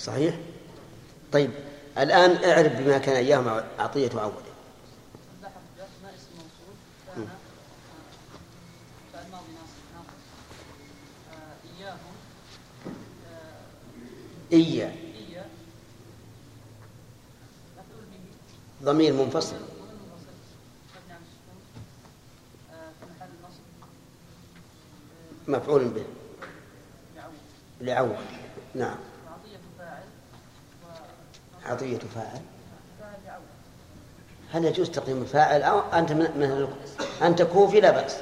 صحيح؟ طيب الآن اعرف بما كان إياهما عطية عوض إيا ضمير منفصل. مفعول به. لعوض. نعم. عطية فاعل؟ هل يجوز تقديم الفاعل أو أنت من, من أنت كوفي؟ لا بأس.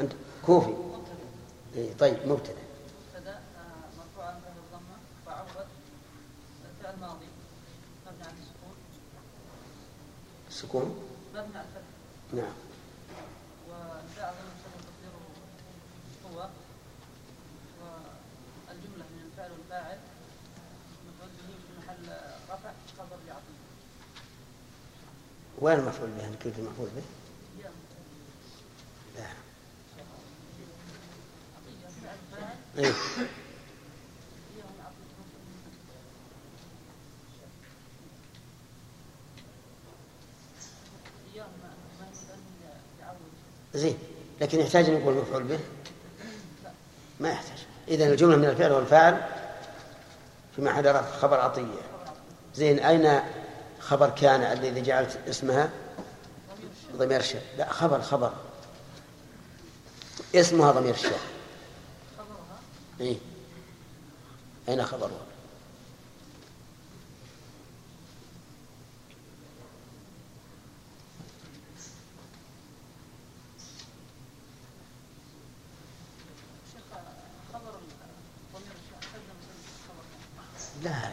أنت كوفي. إيه طيب مبتدأ. السكون نعم وجاء ضمن تقديره هو والجملة من الفعل والفاعل مفعول به في محل رفع خبر لعطية وين المفعول به؟ كيف المفعول به؟ لا إيه؟ زين لكن يحتاج أن يقول مفعول به ما يحتاج إذا الجملة من الفعل والفاعل في محل رفع خبر عطية زين أين خبر كان الذي جعلت اسمها ضمير الشاء لا خبر خبر. اسمها ضمير الشاء إيه؟ أين خبرها؟ لا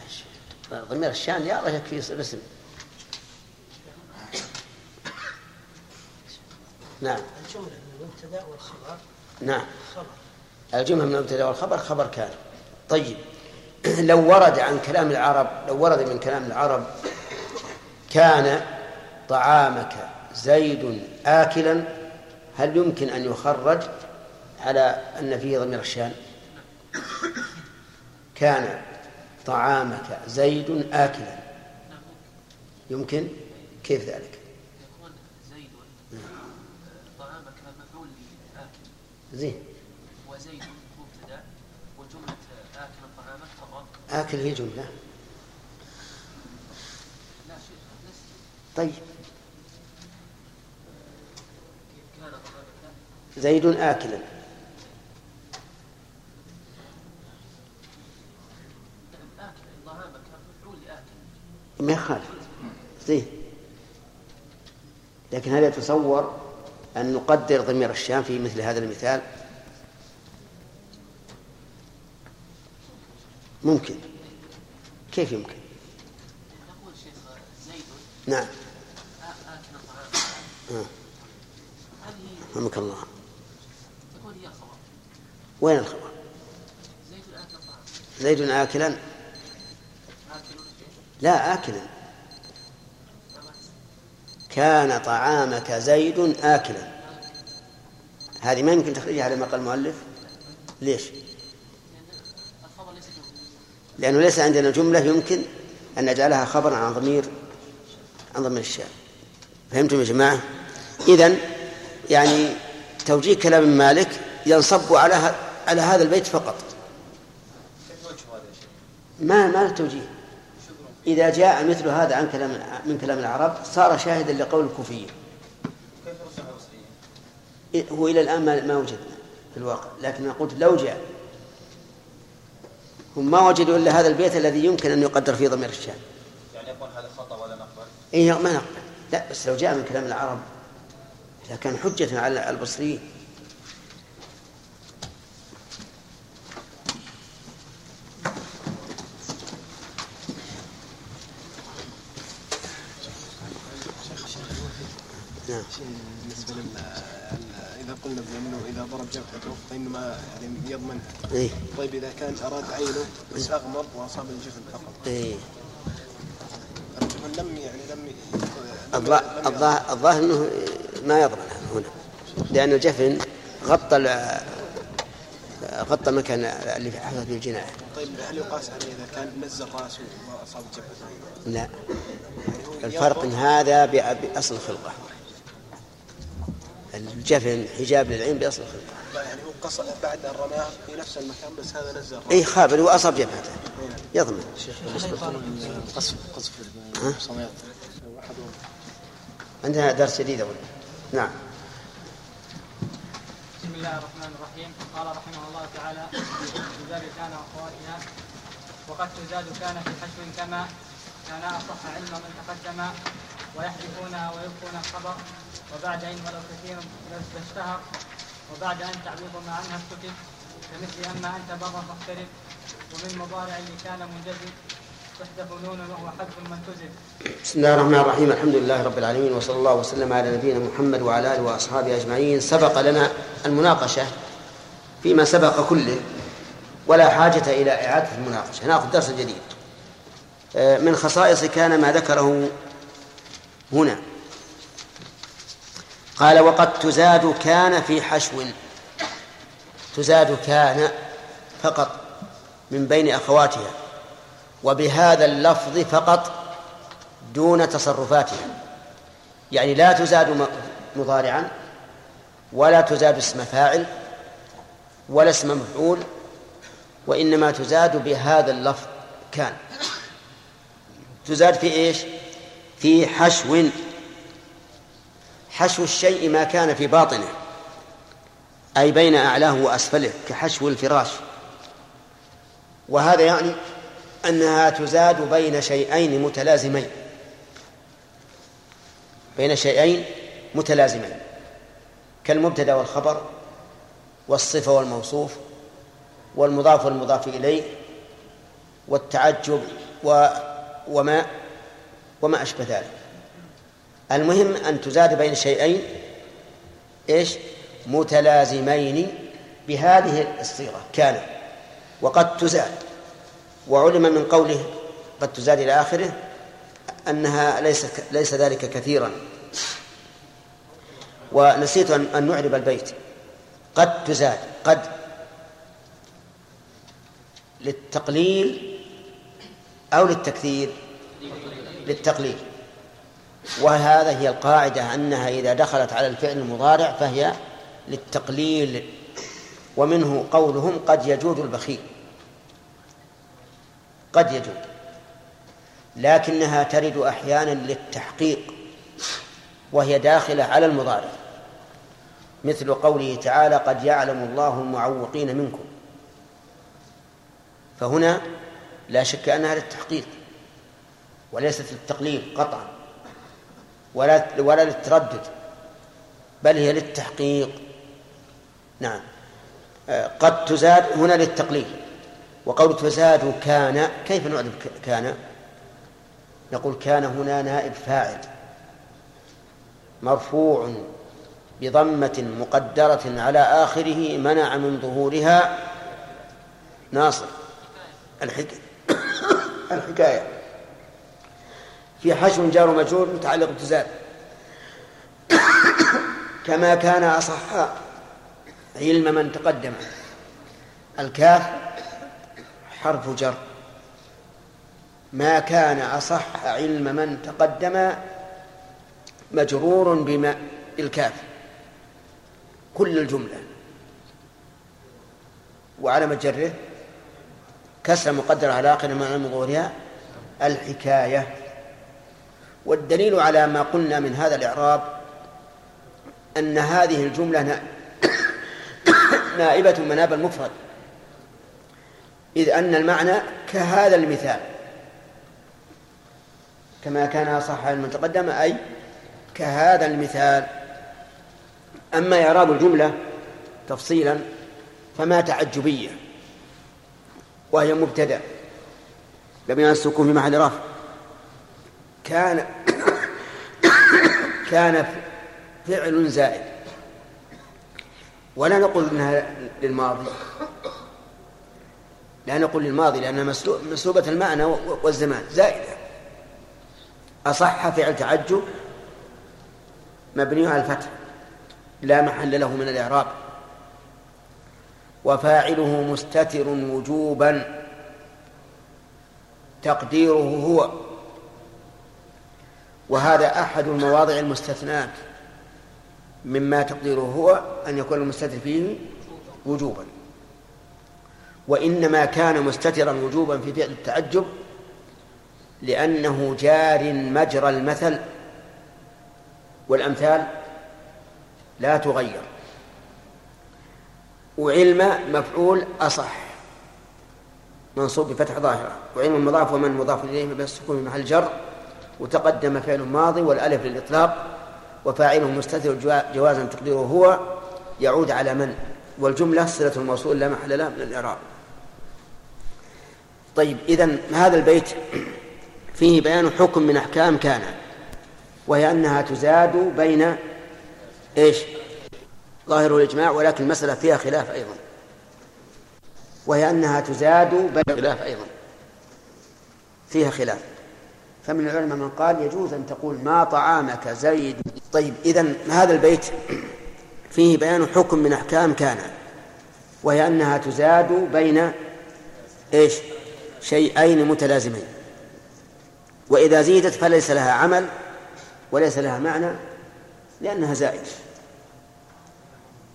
ضمير الشان يا الله يكفي الاسم نعم. الجملة من المبتدأ والخبر. نعم. خبر. الجملة من المبتدأ والخبر خبر كان. طيب. لو ورد عن كلام العرب لو ورد من كلام العرب كان طعامك زيد آكلا هل يمكن أن يخرج على أن فيه ضمير الشان؟ كان طعامك زيد آكلا. يمكن؟ كيف ذلك يكون زيد طعامك مفعول آكل زين. وزيد مبتدأ وجملة آكل طعامك خبر آكل هي شيء طيب. زيد آكلا. ما يخالف. زين. لكن هل يتصور أن نقدر ضمير الشام في مثل هذا المثال. ممكن. كيف يمكن؟ يقول شيخ زيد نعم. آه. هذه رحمك الله. تكون هي الخبر؟ وين الخبر؟ زيد زيد آكلا. آكل لا آكلا. كان طعامك زيد آكلا. هذه ما يمكن تخرجها على ما قال المؤلف؟ ليش؟ لأنه ليس عندنا جملة يمكن أن نجعلها خبرا عن ضمير عن ضمير الشام فهمتم يا جماعة؟ إذا يعني توجيه كلام مالك ينصب على على هذا البيت فقط. ما ما توجيه. إذا جاء مثل هذا عن كلام من كلام العرب صار شاهدا لقول الكوفيين. هو إلى الآن ما ما وجدنا في الواقع لكن أنا قلت لو جاء. هم ما وجدوا إلا هذا البيت الذي يمكن أن يقدر فيه ضمير الشام يعني يقول هذا خطأ ولا نقبل؟ إيه ما نقبل. لا بس لو جاء من كلام العرب لكان حجة على البصريين نعم بالنسبة لل اذا قلنا بانه اذا ضرب جبهته فانه ما يعني يضمن. إيه. طيب إذا كان أراد عينه بس اغمض واصاب الجفن فقط. إيه. الجفن لم يعني لم الظا- الظاهر الظاهر إنه ما يضمن هنا لأن الجفن غطى غطى المكان اللي في فيه الجناية طيب هل يقاس عليه إذا كان نزل رأسه واصاب جبهته؟ لا. يعني الفرق يرفع- هذا بأصل الخلقة. الجفن حجاب للعين بأصل الخلقة لا يعني هو قص بعد أن رماه في نفس المكان بس هذا نزل أي خابر وأصاب جبهته. يضمن. قصف قصف ها؟ الصميات عندنا درس جديد أولا نعم. بسم الله الرحمن الرحيم. قال رحمه الله تعالى في باب كان واخواتها وقد تزاد كان في حشو كما كان أصح علم من تقدم ويحذفونها ويبقون الخبر وبعد إن ولو كثير لو اشتهر وبعد أن تعويض ما عنها اكتتب كمثل أما أنت بر فاختلف ومن مضارع اللي كان منجزم بسم الله الرحمن الرحيم. الحمد لله رب العالمين وصلى الله وسلم على نبينا محمد وعلى آله وأصحابه أجمعين. سبق لنا المناقشة فيما سبق كله ولا حاجة إلى إعادة المناقشة. نأخذ درس جديد. من خصائص كان ما ذكره هنا. قال وقد تزاد كان في حشو. تزاد كان فقط من بين أخواتها وبهذا اللفظ فقط دون تصرفاتها. يعني لا تزاد مضارعا ولا تزاد اسم فاعل ولا اسم مفعول وإنما تزاد بهذا اللفظ كان. تزاد في إيش؟ في حشو حشو الشيء ما كان في باطنه أي بين أعلاه وأسفله كحشو الفراش وهذا يعني أنها تزاد بين شيئين متلازمين بين شيئين متلازمين كالمبتدأ والخبر والصفة والموصوف والمضاف والمضاف إليه والتعجب و وما وما أشبه ذلك. المهم أن تزاد بين شيئين إيش؟ متلازمين بهذه الصيغة. كان وقد تزاد وعلم من قوله قد تزاد إلى آخره أنها ليس ليس ذلك كثيرا. ونسيت أن نعرب البيت. قد تزاد قد للتقليل أو للتكثير للتقليل. وهذا هي القاعدة أنها إذا دخلت على الفعل المضارع فهي للتقليل ومنه قولهم قد يجود البخيل. قد يجود لكنها ترد أحيانا للتحقيق وهي داخلة على المضارع. مثل قوله تعالى قد يعلم الله المعوقين منكم. فهنا لا شك أنها للتحقيق وليست للتقليل قطعا ولا ولا للتردد بل هي للتحقيق. نعم. قد تزاد هنا للتقليل وقول تزاد كان كيف نعرف كان؟ نقول كان هنا نائب فاعل مرفوع بضمة مقدرة على آخره منع من ظهورها ناصر. الحك... الحكاية. في حشو جار مجرور متعلق بتزاد كما كان أصح علم من تقدم. الكاف حرف جر. ما كان أصح علم من تقدم مجرور بما الكاف. كل الجملة. وعلى جره كسر مقدر على آخر معنى من ظهورها الحكاية. والدليل على ما قلنا من هذا الإعراب أن هذه الجملة نا- نائبة مناب المفرد. إذ أن المعنى كهذا المثال. كما كان صح تقدم أي كهذا المثال. أما إعراب الجملة تفصيلا فما تعجبية. وهي مبتدأ. على السكون في محل رفع. كان كان فعل زائد. ولا نقول إنها للماضي. لا نقول للماضي لانها مسلو- مسلوبة المعنى والزمان زائدة. أصح فعل تعجب مبني على الفتح. لا محل له من الإعراب. وفاعله مستتر وجوبا. تقديره هو. وهذا أحد المواضع المستثنات مما تقديره هو أن يكون المستتر فيه وجوبا. وإنما كان مستترا وجوبا في فعل التعجب لأنه جار مجرى المثل والأمثال لا تغير. وعلم مفعول أصح. منصوب بفتح ظاهرة. وعلم المضاف ومن مضاف إليه بالسكون محل جر وتقدم فعل ماضي والألف للإطلاق. وفاعله مستتر جوازا تقديره هو. يعود على من؟ والجملة صلة الموصول لا محل له من الإعراب. طيب إذا هذا البيت فيه بيان حكم من أحكام كان. وهي أنها تزاد بين إيش؟ ظاهر الإجماع ولكن المسألة فيها خلاف أيضا. وهي أنها تزاد بين خلاف أيضا. فيها خلاف. فمن العلماء من قال يجوز أن تقول ما طعامك زيد. طيب إذا هذا البيت فيه بيان حكم من أحكام كان. وهي أنها تزاد بين إيش؟ شيئين متلازمين. وإذا زيدت فليس لها عمل وليس لها معنى لأنها زائد.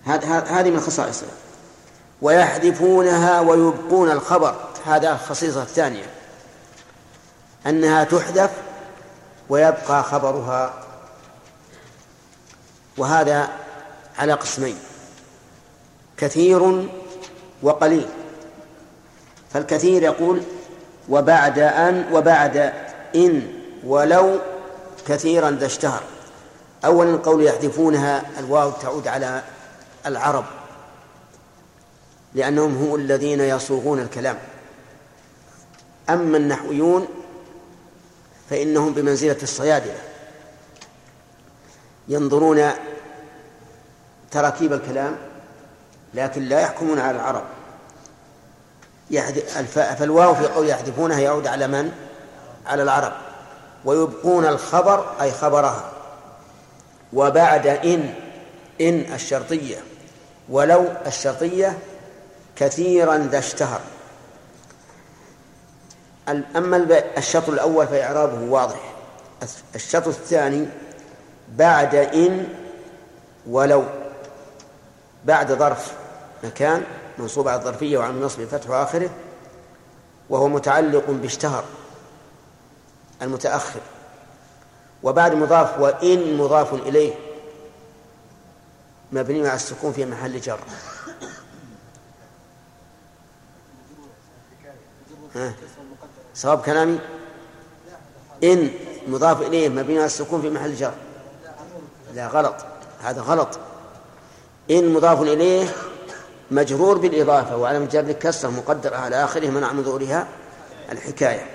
هذه من خصائصها ويحذفونها ويبقون الخبر. هذا الخصيصة الثانية. أنها تحذف ويبقى خبرها. وهذا على قسمين. كثير وقليل. فالكثير يقول وبعد أن وبعد إن ولو كثيرا ذا اشتهر. أولا القول يحذفونها الواو تعود على العرب لأنهم هم الذين يصوغون الكلام. أما النحويون فإنهم بمنزلة الصيادلة ينظرون تراكيب الكلام لكن لا يحكمون على العرب. فالواو في قول يحذفونها يعود على من؟ على العرب. ويبقون الخبر أي خبرها. وبعد إن إن الشرطية. ولو الشرطية كثيرا ذا اشتهر. أما الشطر الأول فإعرابه واضح. الشطر الثاني بعد إن ولو. بعد ظرف مكان منصوب على الظرفية وعن النصب فتح آخره وهو متعلق باشتهر المتأخر. وبعد مضاف وإن مضاف إليه. مبني على السكون في محل جر. صواب كلامي؟ إن مضاف إليه مبني على السكون في محل جر. لا غلط. هذا غلط. إن مضاف إليه مجرور بالإضافة وعلى جر كسر مقدر على آخره منع من ظهورها الحكاية.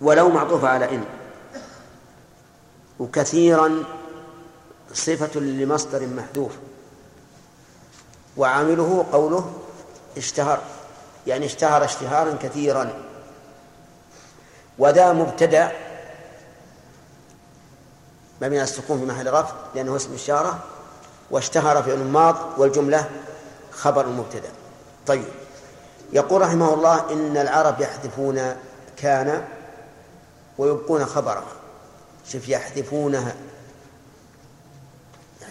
ولو معطوفة على إن. وكثيرا صفة لمصدر محذوف. وعامله قوله اشتهر يعني اشتهر اشتهارا كثيرا. وذا مبتدأ مبني على السكون في محل رفع لأنه اسم إشارة واشتهر فعل ماض والجملة خبر المبتدأ طيب. يقول رحمه الله إن العرب يحذفون كان ويبقون خبره. شوف يحذفونها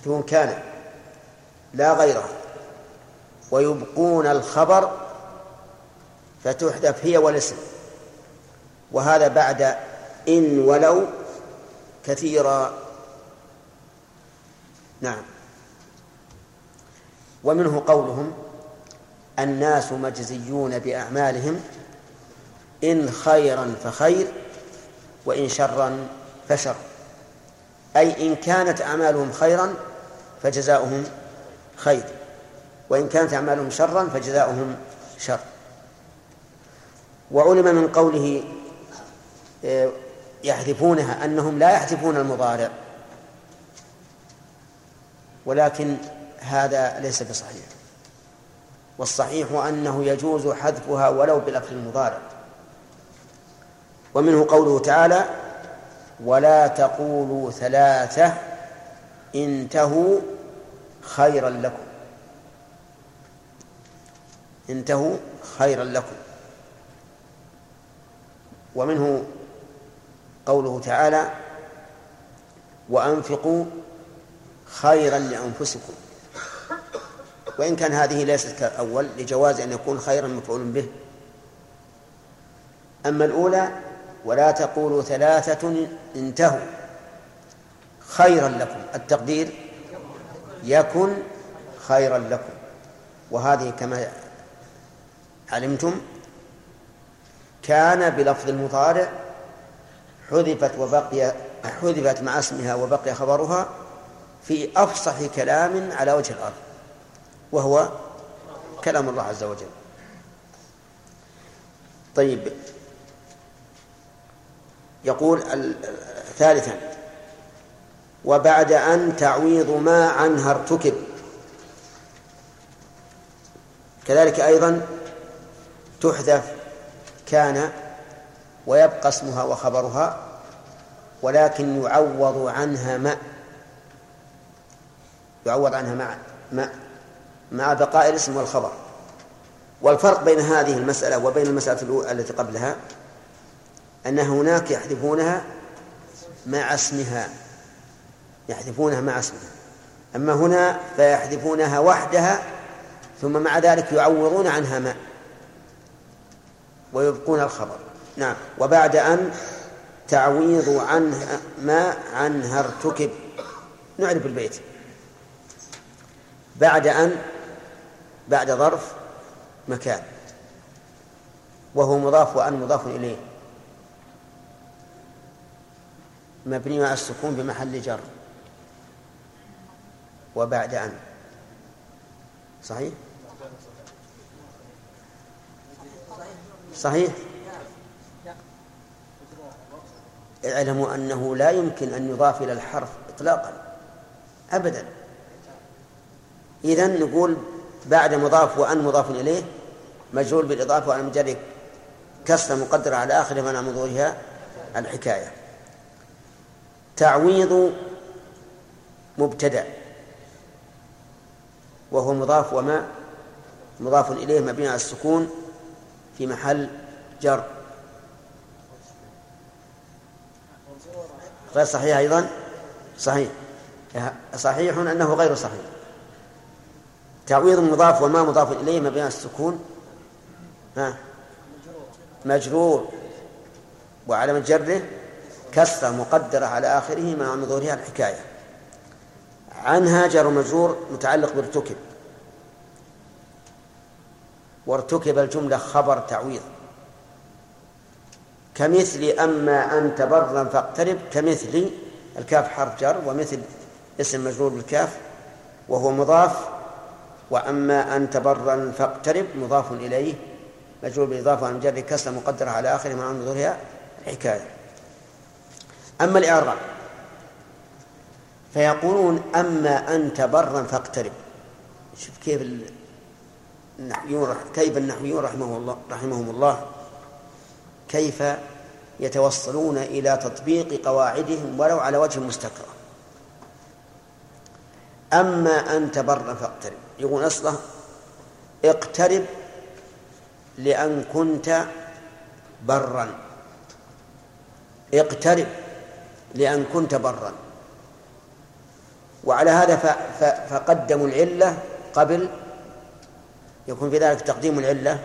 يحذفون كان لا غيره ويبقون الخبر فتحذف هي والاسم. وهذا بعد إن ولو كثيرا. نعم. ومنه قولهم الناس مجزيون بأعمالهم إن خيرا فخير وإن شرا فشر. أي إن كانت أعمالهم خيرا فجزاؤهم خير. وإن كانت أعمالهم شرا فجزاؤهم شر. وعلم من قوله آه، يحذفونها أنهم لا يحذفون المضارع. ولكن هذا ليس بصحيح. والصحيح أنه يجوز حذفها ولو بلفظ المضارع. ومنه قوله تعالى ولا تقولوا ثلاثة انتهوا خيرا لكم. انتهوا خيرا لكم. ومنه قوله تعالى وأنفقوا خيرا لأنفسكم. وإن كان هذه ليست كالأول لجواز أن يكون خيرا مفعول به. أما الأولى ولا تقولوا ثلاثة انتهوا. خيرا لكم. التقدير يكن خيرا لكم. وهذه كما علمتم كان بلفظ المضارع حذفت وبقي حذفت مع اسمها وبقي خبرها في أفصح كلام على وجه الأرض وهو كلام الله عز وجل. طيب يقول ثالثا وبعد أن تعويض ما عنها ارتكب كذلك أيضا تحذف كان ويبقى اسمها وخبرها ولكن يعوض عنها ما يعوض عنها مع مع مع بقاء الاسم والخبر. والفرق بين هذه المسألة وبين المسألة التي قبلها أن هناك يحذفونها مع اسمها. يحذفونها مع اسمها. أما هنا فيحذفونها وحدها ثم مع ذلك يعوضون عنها ما ويبقون الخبر. نعم. وبعد أن تعويض عنها ما عنها ارتكب. نعرف البيت. بعد أن بعد ظرف مكان. وهو مضاف وأن مضاف إليه. مبني على السكون بمحل جر. وبعد أن. صحيح؟ صحيح. اعلموا أنه لا يمكن أن يضاف إلى الحرف إطلاقا. أبدا. إذا نقول بعد مضاف وأن مضاف إليه مجهول بالإضافة وأن مجرد كسر مقدرة على آخر منع ظهورها الحكاية. تعويض مبتدأ. وهو مضاف وما مضاف إليه مبني على السكون في محل جر. غير صحيح أيضا؟ صحيح. صحيح أنه غير صحيح. تعويض مضاف وما مضاف إليه مبني على السكون. ها؟ مجرور. وعلى جره كسرة مقدرة على آخره مع ظهورها الحكاية. عنها جر مجرور متعلق بارتكب. وارتكب الجملة خبر تعويض. كمثل أما أنت برا فاقترب كمثل الكاف حرف جر ومثل اسم مجرور بالكاف وهو مضاف وأما أنت برا فاقترب مضاف إليه مجرور بالإضافة عن جر كسر مقدرة على آخره مع ظهورها حكاية. أما الإعراب فيقولون أما أنت برا فاقترب. شوف كيف النحويون كيف النحويون رحمه الله رحمهم الله. كيف يتوصلون إلى تطبيق قواعدهم ولو على وجه مستكرة. أما أنت برا فاقترب. يقول أصله اقترب لأن كنت برا. اقترب لأن كنت برا. وعلى هذا فقدموا العلة قبل يكون في ذلك تقديم العلة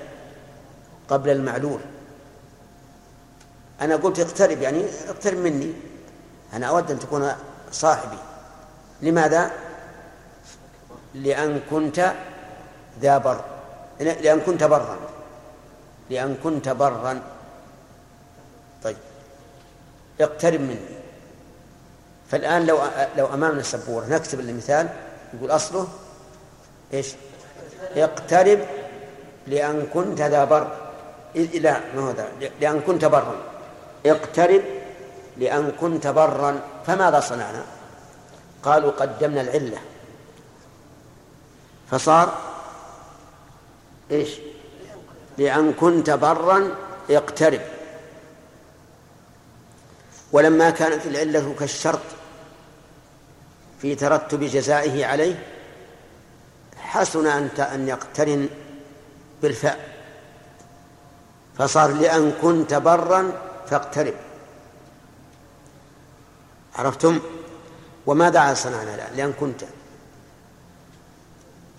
قبل المعلول. أنا قلت اقترب يعني اقترب مني. أنا أود أن تكون صاحبي. لماذا؟ لأن كنت ذا بر. لأن كنت برا. لأن كنت برا. طيب. اقترب مني. فالآن لو لو أمامنا السبورة نكتب المثال يقول أصله إيش؟ اقترب لأن كنت ذا بر. لا ما هو ذا؟ لأن كنت برا. اقترب لأن كنت برا. فماذا صنعنا؟ قالوا قدمنا العلة. فصار إيش؟ لأن كنت برا اقترب. ولما كانت العلة كالشرط في ترتب جزائه عليه حسن أن أن يقترن بالفاء فصار لأن كنت برا فاقترب. عرفتم؟ وماذا صنعنا الآن؟ لأن كنت.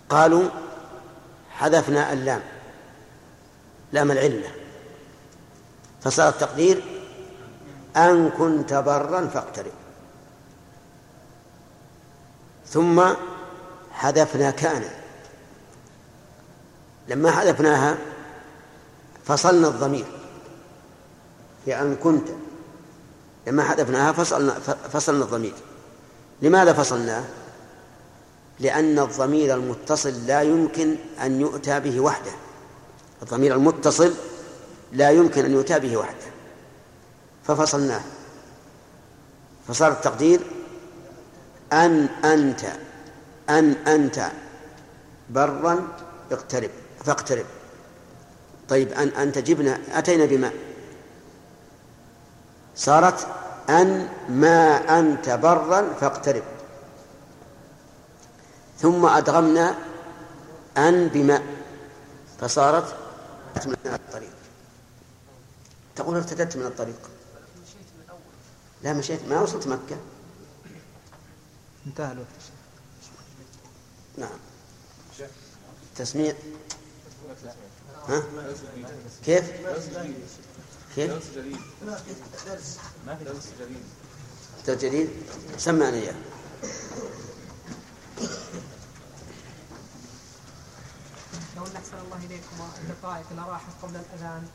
قالوا حذفنا اللام لام العلة. فصار التقدير أن كنت برا فاقترب. ثم حذفنا كان لما حذفناها فصلنا الضمير في أن كنت. لما حذفناها فصلنا فصلنا الضمير. لماذا فصلناه؟ لأن الضمير المتصل لا يمكن أن يؤتى به وحده. الضمير المتصل لا يمكن أن يؤتى به وحده. ففصلناه. فصار التقدير أن أنت أن أنت برا اقترب فاقترب. طيب أن أنت جبنا أتينا بماء صارت أن ما أنت برا فاقترب. ثم أدغمنا أن بماء فصارت من الطريق. تقول ارتدت من الطريق. لا مشيت ما وصلت مكة. انتهى الوقت نعم. تسميع ها؟ كيف؟ كيف؟ درس جديد. سمعنا إياه. لو أن أحسن الله إليكم الدقائق اللي راحت قبل الأذان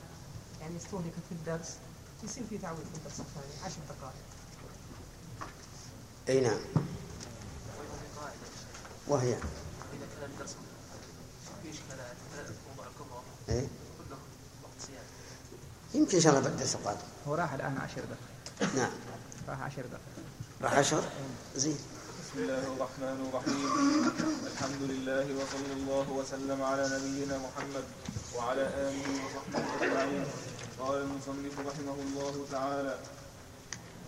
يعني استهلكت في الدرس يصير في تعويض في الدرس الثاني عشر دقائق. أي نعم. وهي. إيه؟ كله وقت زياده يمكن إن شاء الله بعد الدرس القادم. هو راح الآن عشر دقائق. نعم. راح عشر دقائق. راح عشر؟ زين. بسم الله الرحمن الرحيم. الحمد لله وصلى الله وسلم على نبينا محمد وعلى آله وصحبه أجمعين. قال المصنف رحمه الله تعالى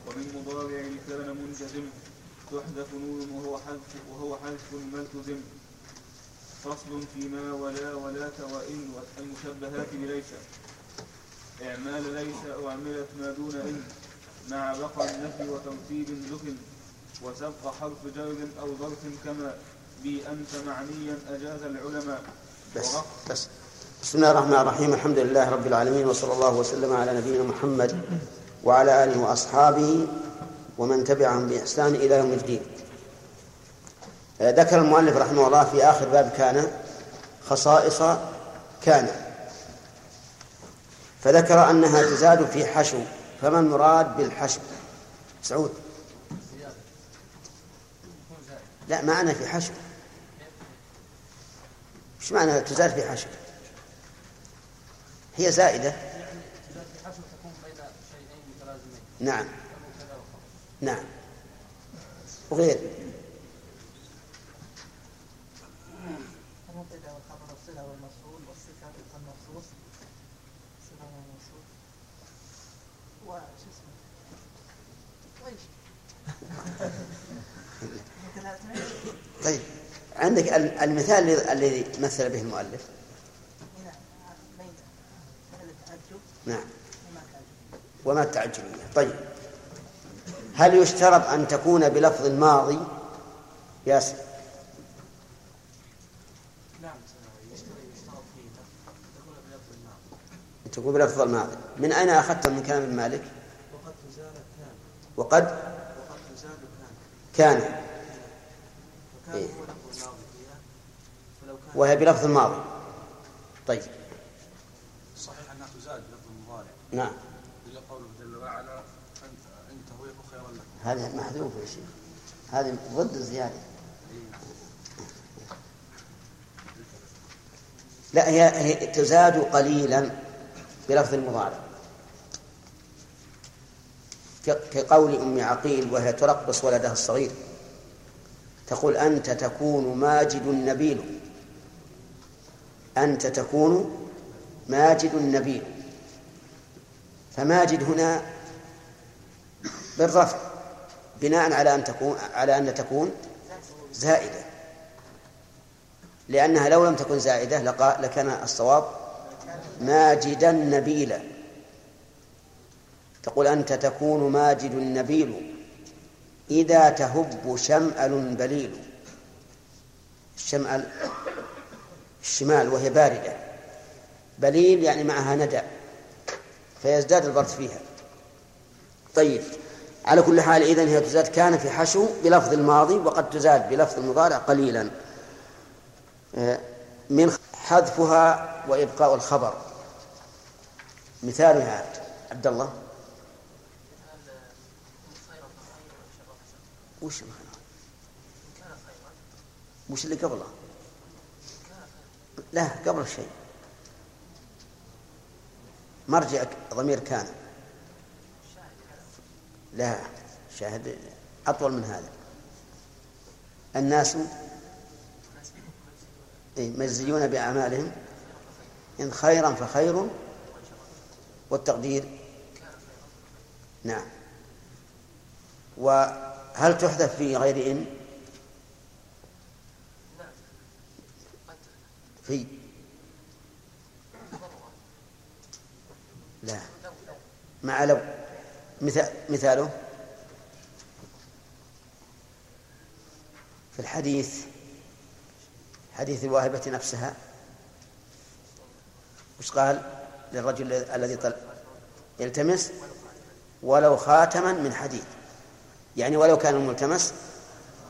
ومن مضارع كان منجزم تحذف نون وهو حذف وهو حذف ملتزم فصل فيما ولا ولاك وإن المشبهات بليس. إعمال ليس أعملت ما دون إن مع بقى النفي وترتيب ذكر وسبق حرف جر أو ظرف كما. بي أنت معنيا أجاز العلماء. بس بس. بسم الله الرحمن الرحيم. الحمد لله رب العالمين وصلى الله وسلم على نبينا محمد وعلى آله وأصحابه ومن تبعهم بإحسان إلى يوم الدين. آه، ذكر المؤلف رحمه الله في آخر باب كان خصائص كان. فذكر أنها تزاد في حشو فما المراد بالحشو؟ سعود. لا معنى في حشو؟ إيش معنى تزاد في حشو؟ هي زائدة. متلازمين. نعم. نعم. وغير. اسمه طيب. عندك ال- المثال الذي- مثل به المؤلف. نعم. وما التعجبية؟ طيب. هل يشترط أن تكون بلفظ الماضي؟ ياسر. نعم تكون بلفظ الماضي. أن تكون بلفظ الماضي. من أين أخذت؟ من كلام ابن مالك. وقد تزال كان وقد؟ وقد تزال كان. إيه. هو لفظ الماضي فيها فلو كان وهي بلفظ الماضي. طيب. صحيح أنها تزاد لفظ المضارع. نعم. خيرا لك هذا محذوف يا شيخ. هذه ضد الزيادة. لا هي, تزاد قليلا بلفظ المضارع. كقول أم عقيل وهي ترقص ولدها الصغير. تقول أنت تكون ماجد نبيل أنت تكون ماجد نبيل فماجد هنا بالرفع. بناء على أن تكون على أن تكون زائدة. لأنها لو لم تكن زائدة لكان الصواب ماجدا نبيلا تقول أنت تكون ماجد نبيل إذا تهب شمأل بليل. الشمأل الشمال وهي باردة. بليل يعني معها ندى فيزداد البرد فيها. طيب. على كل حال إذن هي تزاد كان في حشو بلفظ الماضي وقد تزاد بلفظ المضارع قليلا. من حذفها وإبقاء الخبر. مثالها عبد الله. وش وش اللي قبله؟ لا قبل الشيء مرجع ضمير كان. لا شاهد أطول من هذا. الناس إيه، مجزيون بأعمالهم. إن خيرا فخير والتقدير. نعم. وهل تحذف في غير إن؟ في. لا. مع لو. مثال مثاله في الحديث حديث الواهبة نفسها وش قال للرجل الذي طل يلتمس ولو خاتما من حديد. يعني ولو كان الملتمس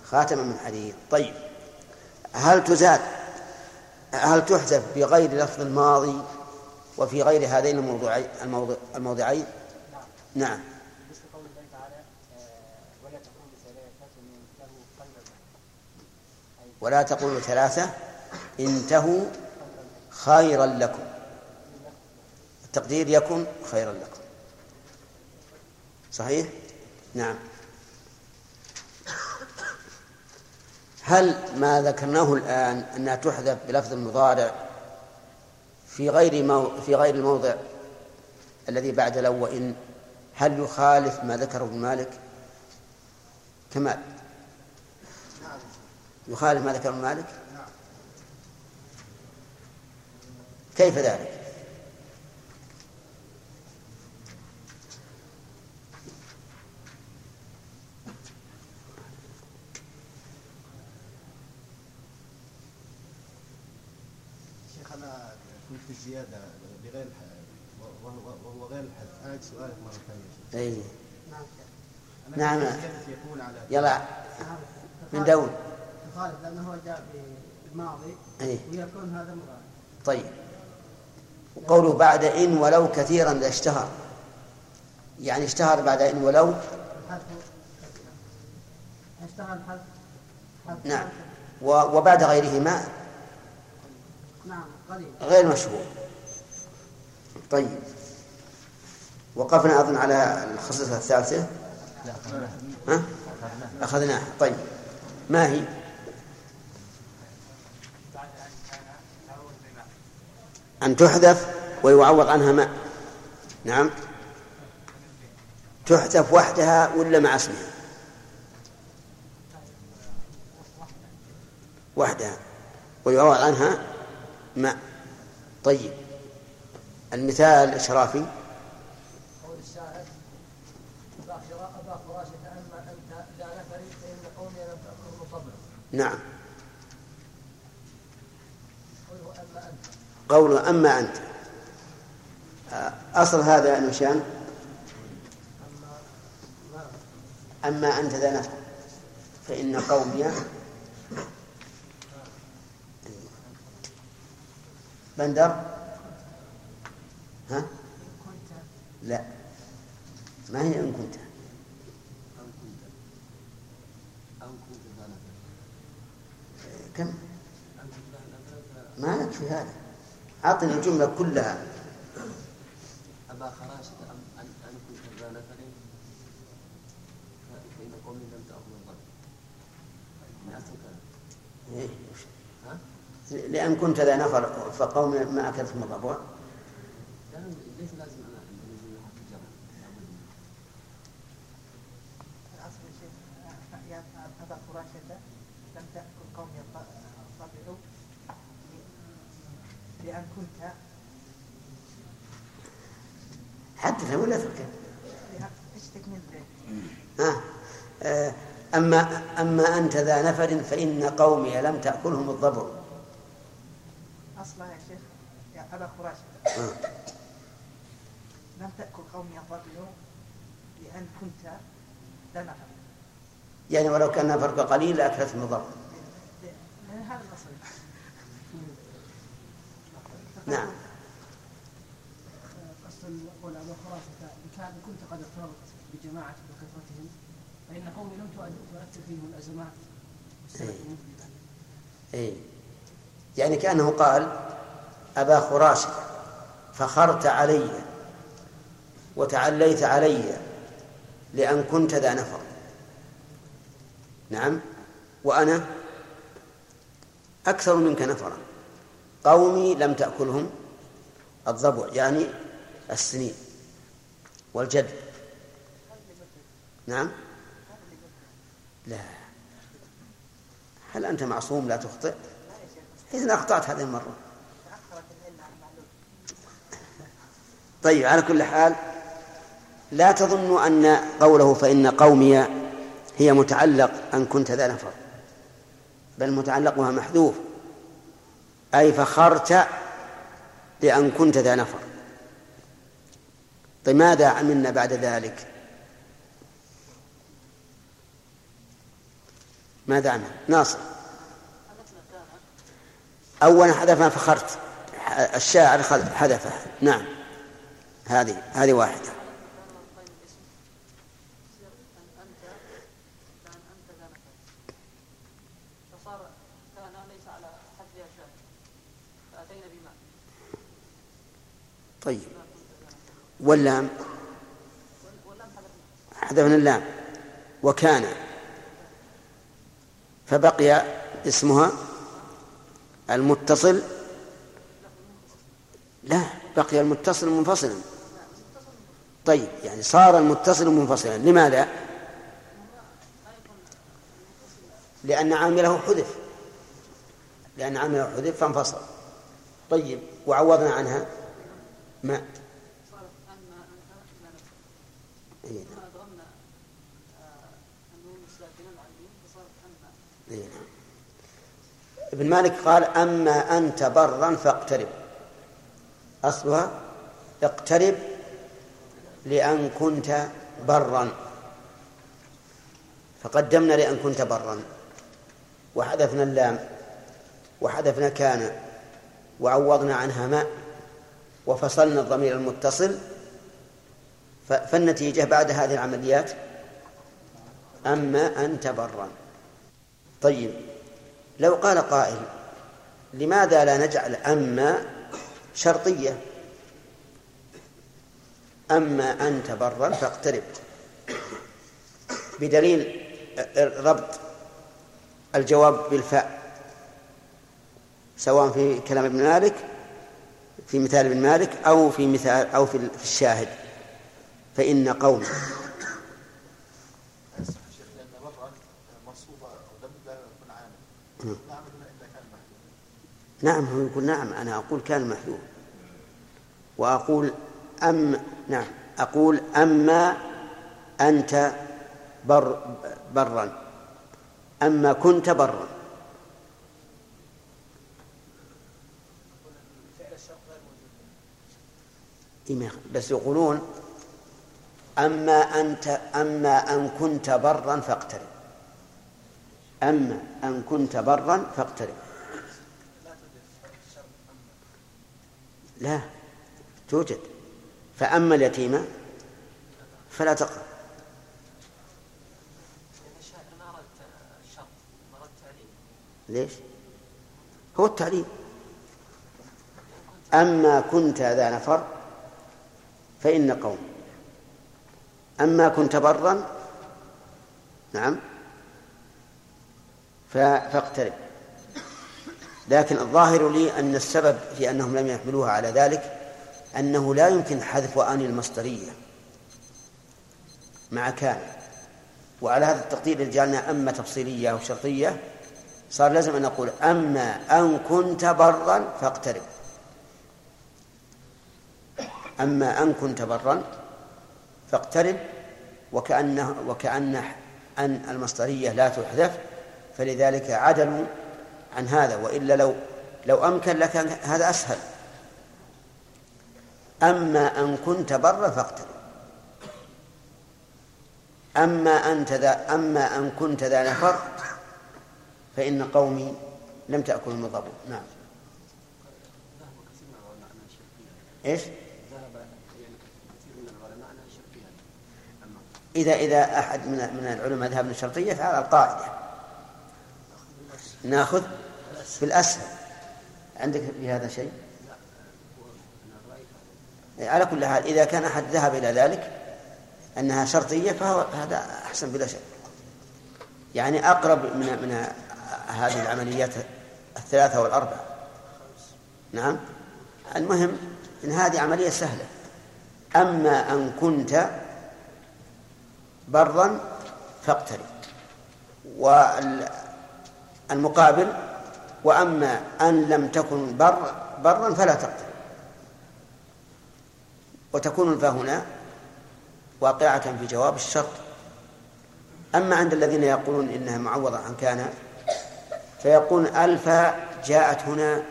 خاتما من حديد. طيب هل تزاد هل تحذف بغير لفظ الماضي وفي غير هذين الموضوعين الموضع الموضعين؟ نعم مثل قول الله تعالى آه، ولا تقولوا ثلاثة من له خيرا ولا تقولوا ثلاثة. انتهوا خيرا لكم. التقدير يكن خيرا لكم. صحيح؟ نعم. هل ما ذكرناه الآن أنها تحذف بلفظ المضارع في غير مو في غير الموضع الذي بعد لو وإن هل يخالف ما ذكره ابن مالك؟ كمال. يخالف ما ذكره مالك؟ كيف ذلك؟ شيخ أنا كنت في الزياده بغير وهو غير الحد اعد سؤالك مرة ثانية. أي نعم. نعم. زيادة يلا. من دون يخالف لأنه هو جاء بالماضي أي ويكون هذا مضارع. طيب. وقوله بعد إن ولو كثيرا إذا اشتهر. يعني اشتهر بعد إن ولو؟ الحذف اشتغل الحذف. حذف نعم. وبعد غيرهما؟ نعم قليل. غير مشهور طيب. وقفنا أظن على الخصيصة الثالثة. ها؟ أخذناها. طيب. ما هي؟ أن تحذف ويعوض عنها ماء نعم. تحذف وحدها ولا مع اسمها؟ وحدها. ويعوض عنها ماء طيب. المثال الإشرافي. قول الشاعر أبا شراء أبا فراشة أما أنت لا نفري فإن قومي لم تأخذ صبرا نعم قوله أما قوله أما أنت. أصل هذا يا نشان أما أنت ذا نفع فإن قومي بندر؟ ها؟ لا. ما هي إن كنت؟ كم؟ ما يكفي هذا. أعطني الجملة كلها. أبا خراشة أم أن أن كنت ذا نفر فإن قومي لم تأخذ الظن إيه. لأن كنت ذا نفر فقوم ما أكلتهم الربوع يعني ليس لازم أنا أنزل حرف الجر لابد من- الأصل يا شيخ يا أبا فراشة لم تأكل قومي الطبع كنت حدث ولا تركه إيش تكمل ها. آه، أما أما أنت ذا نفر فإن قومي لم تأكلهم الضبر أصلا يا شيخ يا أبا خراش آه. لم تأكل قومي الظبي لأن كنت لا نفر. يعني ولو كان فرق قليل لأكلتهم الضبر لأن هذا الأصل. نعم. قصد قول أبو خرافة كان كنت قد اضطررت بجماعة وكثرتهم فإن قومي لم تؤثر فيهم الأزمات. المفضل. إيه. يعني كأنه قال أبا خراشة فخرت علي وتعليت علي لأن كنت ذا نفر نعم وأنا أكثر منك نفرا قومي لم تأكلهم الضبع يعني السنين والجد. نعم. لا. هل أنت معصوم؟ لا تخطئ. إذا أخطأت هذه المرة. طيب على كل حال لا تظنوا أن قوله فإن قومي هي متعلق أن كنت ذا نفر. بل متعلقها محذوف. أي فخرت لأن كنت ذا نفر. طيب ماذا عملنا بعد ذلك؟ ماذا عمل؟ ناصر. أولا حذفنا فخرت. الشاعر حذفه. نعم. هذه هذه واحدة. فصار واللام. حذفنا اللام. وكان. فبقي اسمها المتصل. لا بقي المتصل منفصلا. طيب يعني صار المتصل منفصلا. لماذا؟ لأن عامله حذف. لأن عامله حذف فانفصل. طيب وعوضنا عنها. ما صارت أما أنت لا نفسك إيه. نعم. ابن مالك قال أما أنت برا فاقترب أصلها اقترب لأن كنت برا فقدمنا لأن كنت برا وحذفنا اللام وحذفنا كان وعوضنا عنها ماء وفصلنا الضمير المتصل فالنتيجة بعد هذه العمليات أما أنت برا طيب لو قال قائل لماذا لا نجعل أما شرطية أما أنت برا فاقترب. بدليل ربط الجواب بالفاء سواء في كلام ابن مالك في مثال ابن مالك أو في مثال أو في الشاهد. فإن قوم اسف يا شيخ لأن برا منصوبه ولم لا يكون عامل لا عامل هنا الا كان محذوف نعم هو يقول نعم أنا أقول كان محذوف وأقول أم نعم أقول أما أنت بر برا. أما كنت برا. بس يقولون أما أنت أما أن كنت برا فاقترب. أما أن كنت برا فاقترب. لا توجد. فأما اليتيمة فلا التعليم ليش؟ هو التعليم. أما كنت ذا نفر فإن قوم. أما كنت برا نعم فاقترب. لكن الظاهر لي أن السبب في أنهم لم يحملوها على ذلك أنه لا يمكن حذف أن المصدرية. مع كان. وعلى هذا التقدير اللي جعلنا أما تفصيلية أو شرطية صار لازم أن نقول أما أن كنت برا فاقترب. أما أن كنت برا فاقترب وكأنه وكأن أن المصدرية لا تحذف فلذلك عدلوا عن هذا وإلا لو لو أمكن لكان هذا أسهل. أما أن كنت برا فاقترب. أما أنت ذا أما أن كنت ذا نفر فإن قومي لم تأكلهم الضبو نعم. إيش؟ إذا إذا أحد من من العلماء ذهب الشرطية فعلى القاعدة. ناخذ بالأسهل. عندك في هذا شيء؟ على كل حال إذا كان أحد ذهب إلى ذلك أنها شرطية فهو هذا أحسن بلا شك. يعني أقرب من من هذه العمليات الثلاثة والأربعة. نعم؟ المهم إن هذه عملية سهلة. أما أن كنت برا فاقترب. والمقابل وأما أن لم تكن بر برا فلا تقترب. وتكون الفاء هنا واقعة في جواب الشرط. أما عند الذين يقولون إنها معوضة عن كان فيقول الفاء جاءت هنا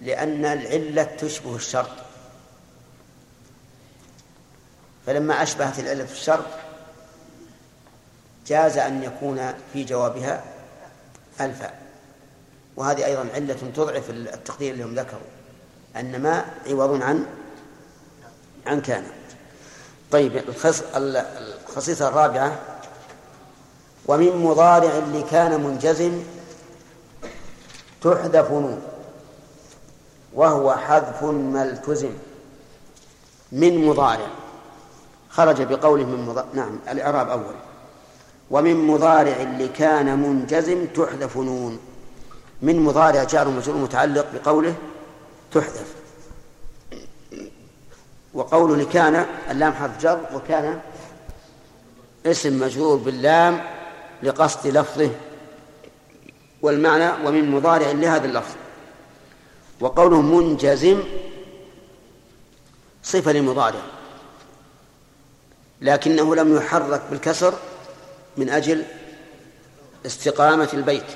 لأن العلة تشبه الشرط. فلما أشبهت العلة الشرط جاز أن يكون في جوابها الفاء. وهذه أيضا علة تضعف التقدير اللي هم ذكروا أن ما عوض عن عن كان. طيب الخصيصة الرابعة ومن مضارع لكان منجزم تحذف نون وهو حذف ما التزم من مضارع. خرج بقوله من مضارع نعم الإعراب أول. ومن مضارع لكان منجزم تحذف نون. من مضارع جار مجرور متعلق بقوله تحذف. وقوله لكان اللام حرف جر وكان اسم مجرور باللام لقصد لفظه والمعنى ومن مضارع لهذا اللفظ. وقوله منجزم صفة لمضارع لكنه لم يحرك بالكسر من أجل استقامة البيت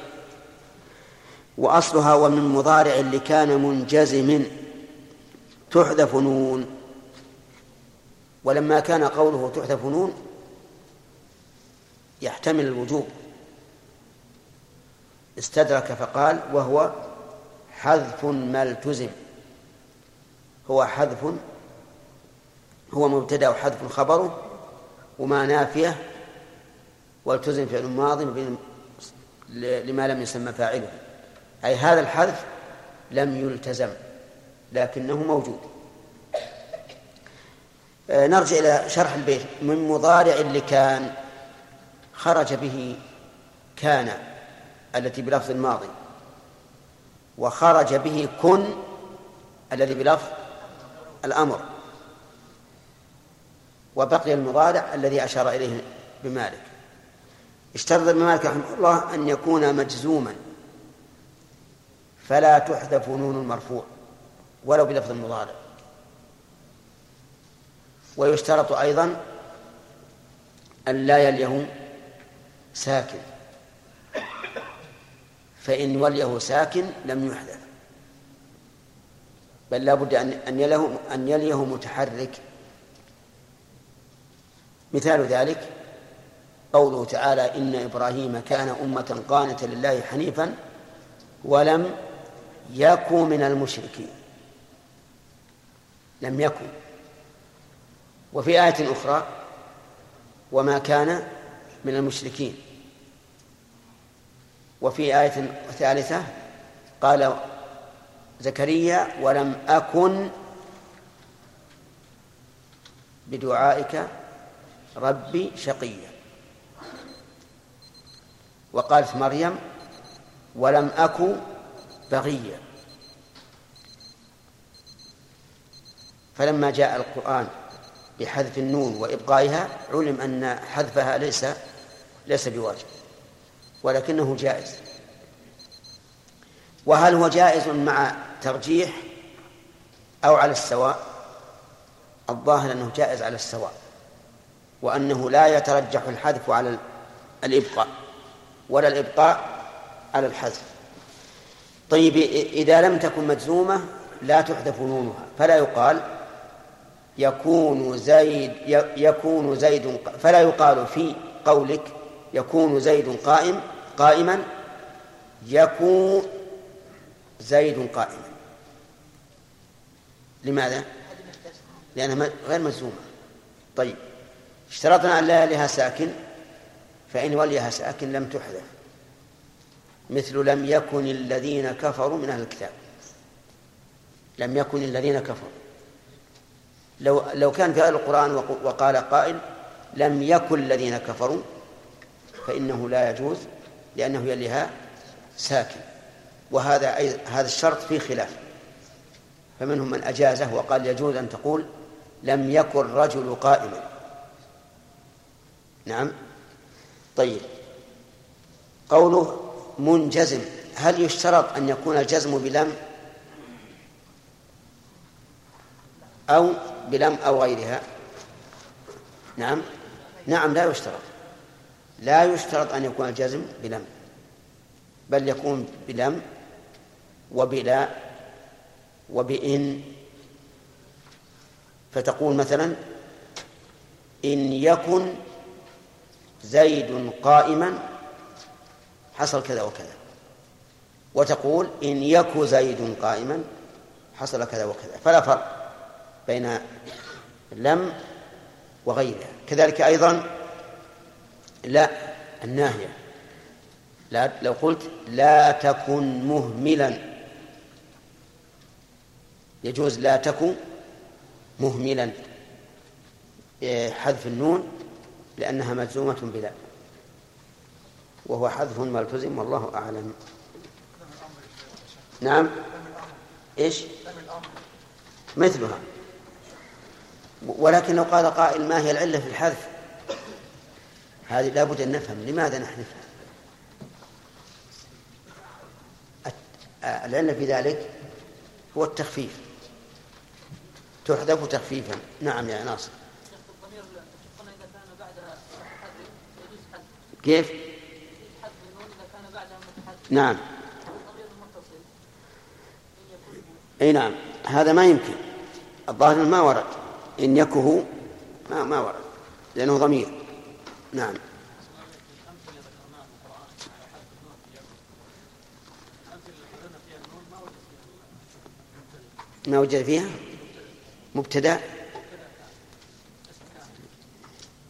وأصلها ومن مضارع لكان منجزم تحذف نون. ولما كان قوله تحذف نون يحتمل الوجوب. استدرك فقال وهو حذف ما التزم هو حذف هو مبتدأ وحذف خبره وما نافيه والتزم فعل ماض لما لم يسمى فاعله. أي هذا الحذف لم يلتزم لكنه موجود. آه، نرجع إلى شرح البيت. من مضارع لكان خرج به كان التي بلفظ الماضي. وخرج به كن الذي بلفظ الأمر. وبقي المضارع الذي أشار إليه بمالك. اشترط ابن مالك رحمه الله أن يكون مجزوما. فلا تحذف نون المرفوع ولو بلفظ المضارع ويشترط أيضا أن لا يليه ساكن. فإن وليه ساكن لم يحذف. بل لا بد أن يليه أن يليه متحرك. مثال ذلك قوله تعالى إن إبراهيم كان أمة قانتا لله حنيفا ولم يكن من المشركين. لم يكن وفي آية أخرى وما كان من المشركين. وفي آية ثالثة قال زكريا ولم أكن بدعائك ربي شقيا. وقالت مريم ولم أك بغيا فلما جاء القرآن بحذف النون وإبقائها علم أن حذفها ليس ليس بواجب ولكنه جائز. وهل هو جائز مع ترجيح أو على السواء؟ الظاهر أنه جائز على السواء وأنه لا يترجح الحذف على الإبقاء. ولا الإبقاء على الحذف. طيب إذا لم تكن مجزومة لا تحذف نونها فلا يقال يكون زيد يكون زيد فلا يقال في قولك يكون زيد قائم قائما يكون زيد قائما. لماذا؟ لأنها غير مجزومة. طيب اشترطنا أن لا لها ساكن. فإن وليها ساكن لم تحذف مثل لم يكن الذين كفروا من أهل الكتاب. لم يكن الذين كفروا. لو لو كان في آية القرآن وقال قائل لم يكن الذين كفروا فإنه لا يجوز لأنه يليها ساكن. وهذا هذا الشرط فيه خلاف. فمنهم من أجازه وقال يجوز أن تقول لم يكن رجل قائما. نعم؟ طيب. قوله منجزم. هل يشترط أن يكون الجزم بلم؟ أو بلم أو غيرها؟ نعم. نعم لا يشترط. لا يشترط أن يكون الجزم بلم. بل يكون بلم وبلا وبإن. فتقول مثلا إن يكن زيد قائما حصل كذا وكذا. وتقول إن يك زيد قائما حصل كذا وكذا. فلا فرق بين لم وغيرها. كذلك أيضا لا الناهية. لا لو قلت لا تكن مهملا. يجوز لا تكن مهملا. إيه، حذف النون لأنها مجزومة بلا. وهو حذف ملتزم والله أعلم. نعم. إيش؟ مثلها. ولكن لو قال قائل ما هي العلة في الحذف؟ هذه لابد أن نفهم. لماذا نحذفها العلة في ذلك هو التخفيف. تحذف تخفيفا. نعم يا ناصر. كيف؟ نعم. إي نعم. هذا ما يمكن. الظاهر ما ورد. إن يكه ما ما ورد. لأنه ضمير. نعم. ما وجد فيها؟ مبتدأ.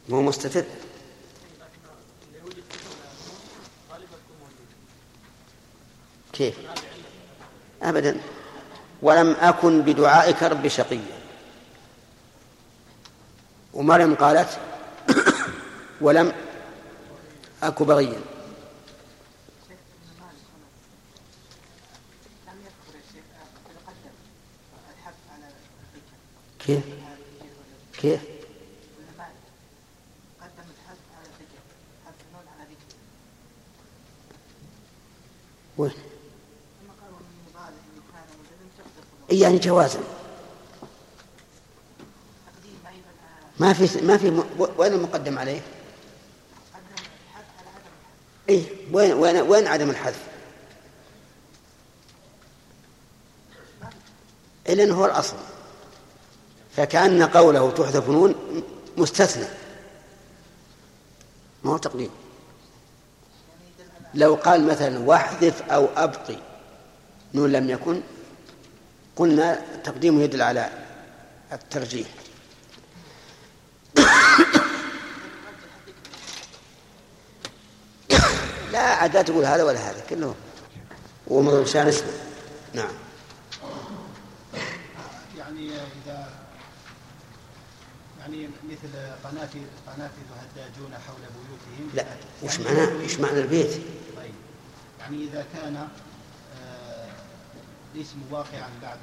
مو مستتر كيف أبدا. ولم أكن بدعائك رب شقيا ومريم قالت ولم أك بغيا. كيف؟ كيف؟ وين يعني جوازا ما في ما في وين المقدم عليه؟ إيه وين وين وين عدم الحذف؟ إلا هو الأصل فكأن قوله تحذف نون مستثنى ما هو تقليد لو قال مثلا واحذف أو أبقي نون لم يكن قلنا تقديمه يدل على الترجيح. لا عاد لا تقول هذا ولا هذا كله ومن شان اسمه. نعم. يعني إذا يعني مثل قناة قناة تهداجون حول بيوتهم. لا وش معنى وش معنى البيت؟ طيب يعني إذا كان الاسم واقعا بعد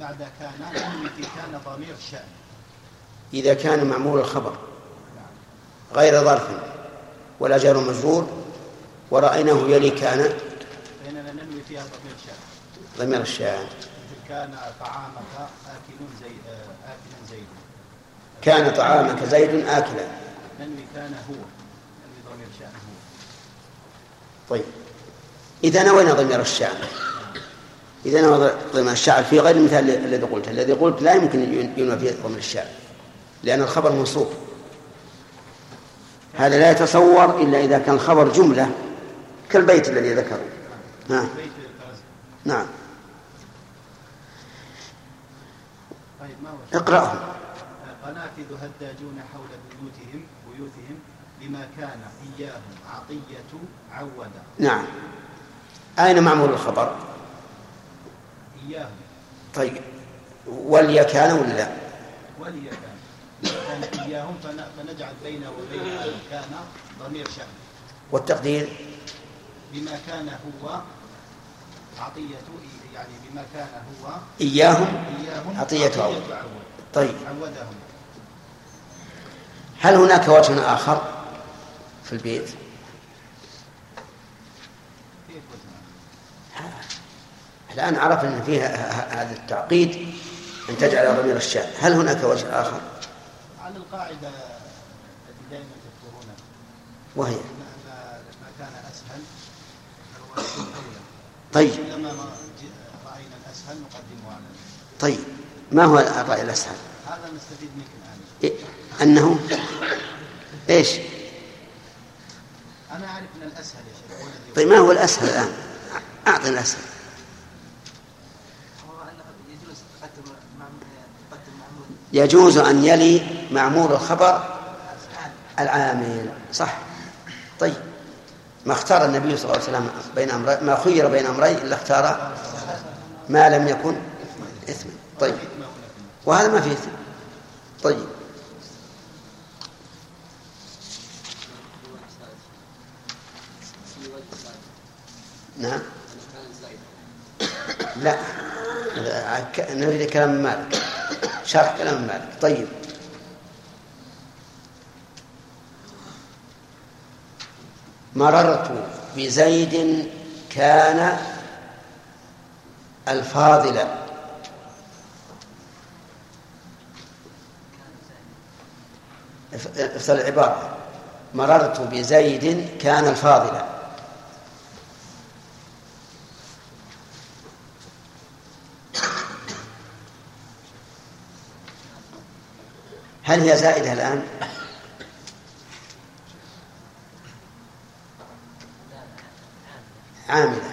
بعد كان في كان ضمير شأن. إذا كان معمول الخبر غير ظرف ولا جار مجرور ورأيناه يلي كان فإننا ننوي فيها ضمير شأن. ضمير الشأن. كان طعامك آكل زي آه، آكل زيد كان طعامك زيد آكلا. ننوي كان هو. ننوي ضمير شأن هو. طيب. إذا نوينا ضمير الشأن إذا نوى ضمير الشأن في غير المثال الذي قلته. الذي قلت لا يمكن ينوى فيه ضمير الشأن لأن الخبر منصوب. هذا لا يتصور إلا إذا كان الخبر جملة كالبيت الذي ذكره. نعم. هو اقرأه قنافذ هداجون حول بيوتهم بيوتهم بما كان إياهم عطية عودا نعم. أين معمول الخبر؟ إياهم طيب ولي كان ولا لا؟ ولي كان. إياهم فن- فنجعل بينه وبين كان ضمير شأن والتقدير؟ بما كان هو عطية يعني بما كان هو. إياهم؟ إياهم عطية عود. عود طيب. عودهم. هل هناك وجه آخر في البيت كيف وزن الآن عرف أن فيها هذا التعقيد أن تجعل ضمير الشأن هل هناك وجه آخر؟ على القاعدة التي دائما تذكرونها. وهي؟ ما, كان أسهل طيب. كلما ما ج- رأينا الأسهل نقدمه على. طيب. ما هو الرأي الأسهل؟ هذا نستفيد منك الآن. إيه؟ أنه؟ إيش؟ أنا أعرف أن الأسهل يا شيخ طيب ما هو الأسهل الآن؟ أعطنا الأسهل هو أنه يجوز تقدم معمول تقدم معمول يجوز أن يلي معمول الخبر العامل صح؟ طيب ما اختار النبي صلى الله عليه وسلم بين أمرين ما خير بين أمرين إلا اختار ما لم يكن إثما طيب وهذا ما فيه إثم. طيب. نعم. لا نريد كلام مالك. شرح كلام مالك طيب. مررت بزيد كان الفاضل. اف- افصل العبارة. مررت بزيد كان الفاضل. هل هي زائدة الآن؟ عاملة.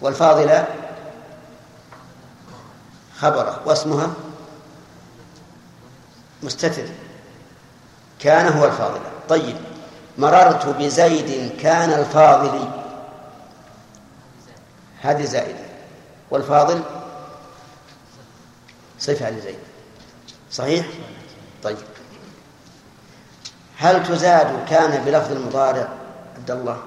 والفاضلة؟ خبرة. واسمها؟ مستتر. كان هو الفاضل طيب. مررت بزيد كان الفاضل. هذه زائدة. والفاضل؟ صفة لزيد. صحيح؟ طيب. هل تزاد كان بلفظ المضارع عبد الله؟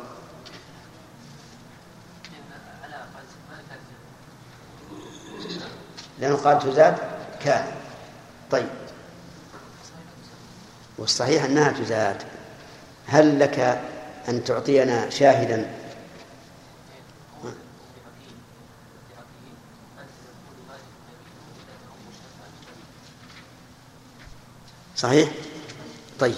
لأنه قال تزاد كان. طيب. والصحيح أنها تزاد. هل لك أن تعطينا شاهدا صحيح؟ طيب.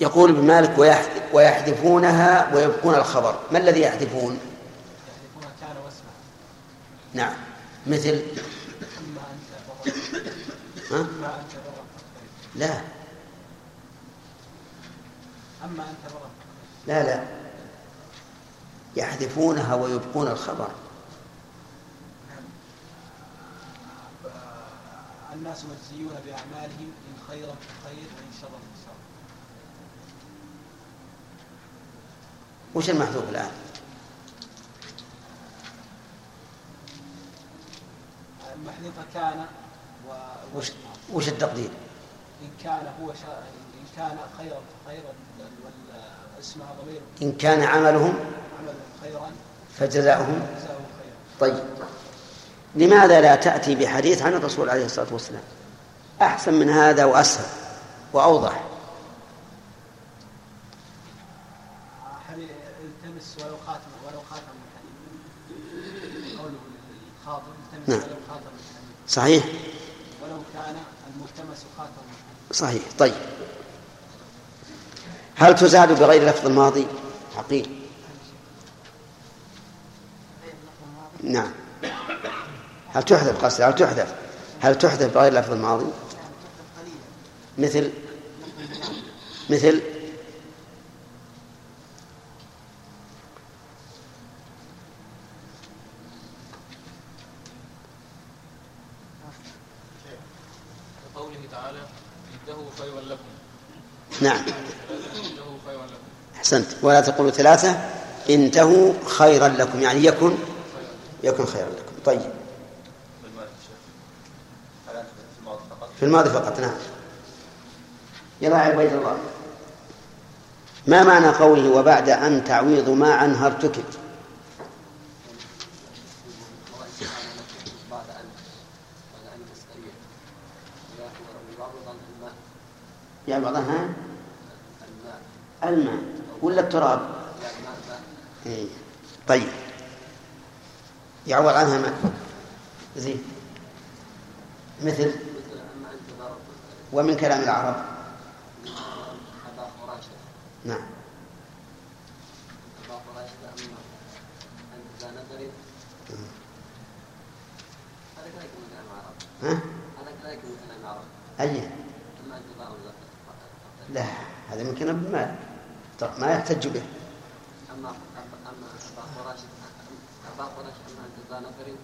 يقول ابن مالك ويحذ- ويحذفونها ويبقون الخبر. ما الذي يحذفون؟ نعم. مثل ها؟ لا. أما أنت لا لا. يحذفونها ويبقون الخبر. الناس مجزيون بأعمالهم إن خيرا فخير وإن شرا فشر وش المحذوف الآن؟ المحذوفة كان و... وش, وش التقدير؟ إن كان هو شا... إن كان خيرا فخير والاسمها ضمير إن كان عملهم فجزاؤهم طيب. لماذا لا تأتي بحديث عن الرسول عليه الصلاة والسلام؟ أحسن من هذا وأسهل وأوضح. نعم. صحيح؟ ولو كان الملتمس خاتم. صحيح. طيب. هل تزاد بغير لفظ الماضي؟ عقيل. نعم. هل تحذف قصدي؟ هل تحذف؟ هل تحذف بغير لفظ الماضي؟ مثل؟ مثل؟ تعالى خيرا لكم. نعم. أحسنت. ولا تقولوا ثلاثة. انتهوا خيرا لكم. يعني يكن يكن خيرا لكم. طيب. في الماضي فقط. نعم. يلا يا عبيد الله. ما معنى قوله وبعد أن تعويض ما عنها ارتكب يعني بعضها الماء. ولا التراب؟ إيه. طيب. يعوض عنها ماء زين. مثل؟ ومن كلام العرب؟ نعم. ها؟ أي. لا هذا من كلام طب ما يحتج به. أما أبا فراشة أبا فراشة أما نظر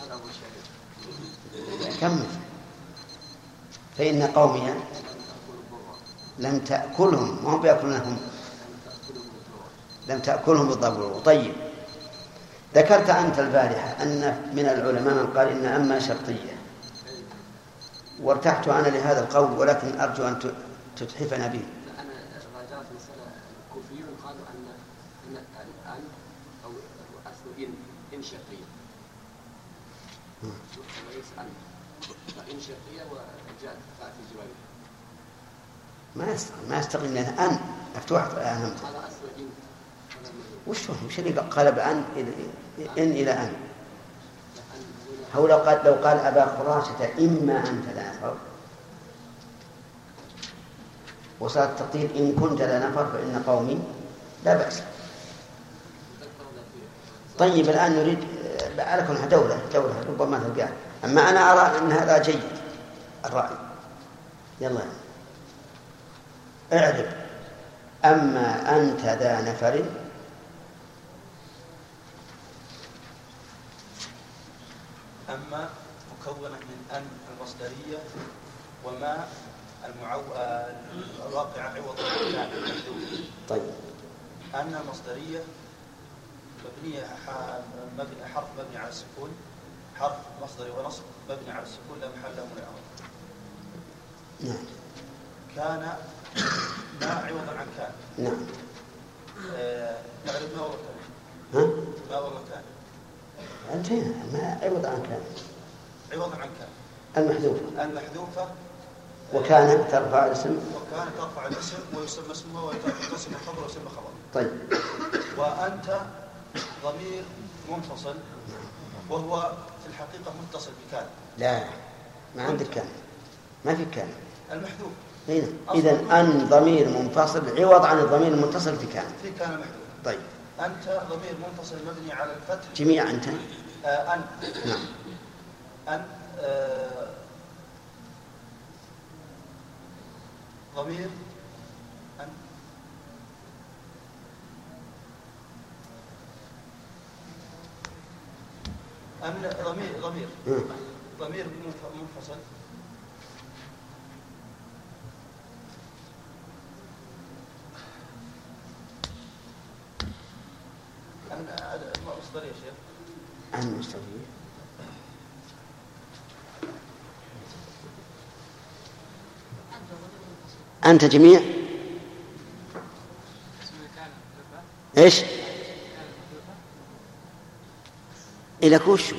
هذا هو الشهيد كمل. فإن قومي لم تأكلهم ما هم بيأكلونهم. لم تأكلهم بالضبع طيب. ذكرت أنت البارحة أن من العلماء من قال إن أما شرطية. وارتحت أنا لهذا القول ولكن أرجو أن تتحفنا به أنا راجعت مسألة الكوفيون قالوا أن أن الآن أو أصل إن إن شرطية وليس أن وجاءت ما يستقيم ما يستقيم لأن أن. مفتوح أنا هذا أصل إن هذا الموضوع. وش هو؟ وش اللي قلب أن إلى إن إلى أن. هو لو قال لو قال أبا خراشة إما أنت لا نفر وصارت تقيل إن كنت لا نفر فإن قومي لا بأس. طيب الآن نريد على كونها دولة دولة ربما تلقاه أما أنا أرى أن هذا جيد. الرأي. يلا. اعرف أما أنت ذا نفر. أما مكونة من أن المصدرية وما المعو... آه، الواقع عوض. طيب. أن المصدرية مبنية مبني حرف مبني على السكون حرف مصدري ونصب مبني على السكون لا محل له من الإعراب نعم. كان ما عوضا عن كان. نعم. آه، نعرف ما والله كان؟ ها؟ ما والله كان؟ انتهينا ما عوض عن كان. عوضا عن كان. المحذوفة المحذوفة وكان ترفع الاسم. وكان ترفع الاسم ويسمى اسمه ويتصل الخبر ويسمى خبر. طيب. وأنت ضمير منفصل. وهو في الحقيقة متصل بكان لا ما عندك كان ما في كان المحذوف. هنا إذا أن ضمير منفصل عوض عن الضمير المتصل في كان في كان المحذوف طيب. أنت ضمير منفصل مبني على الفتح. جميع أنت. آه أن. نعم. أن آه ضمير أن ضمير ضمير. مم. ضمير منف- منفصل. أن مصدر يا شيخ. عن مستوي أنت جميع؟ إيش؟ إلى كوش.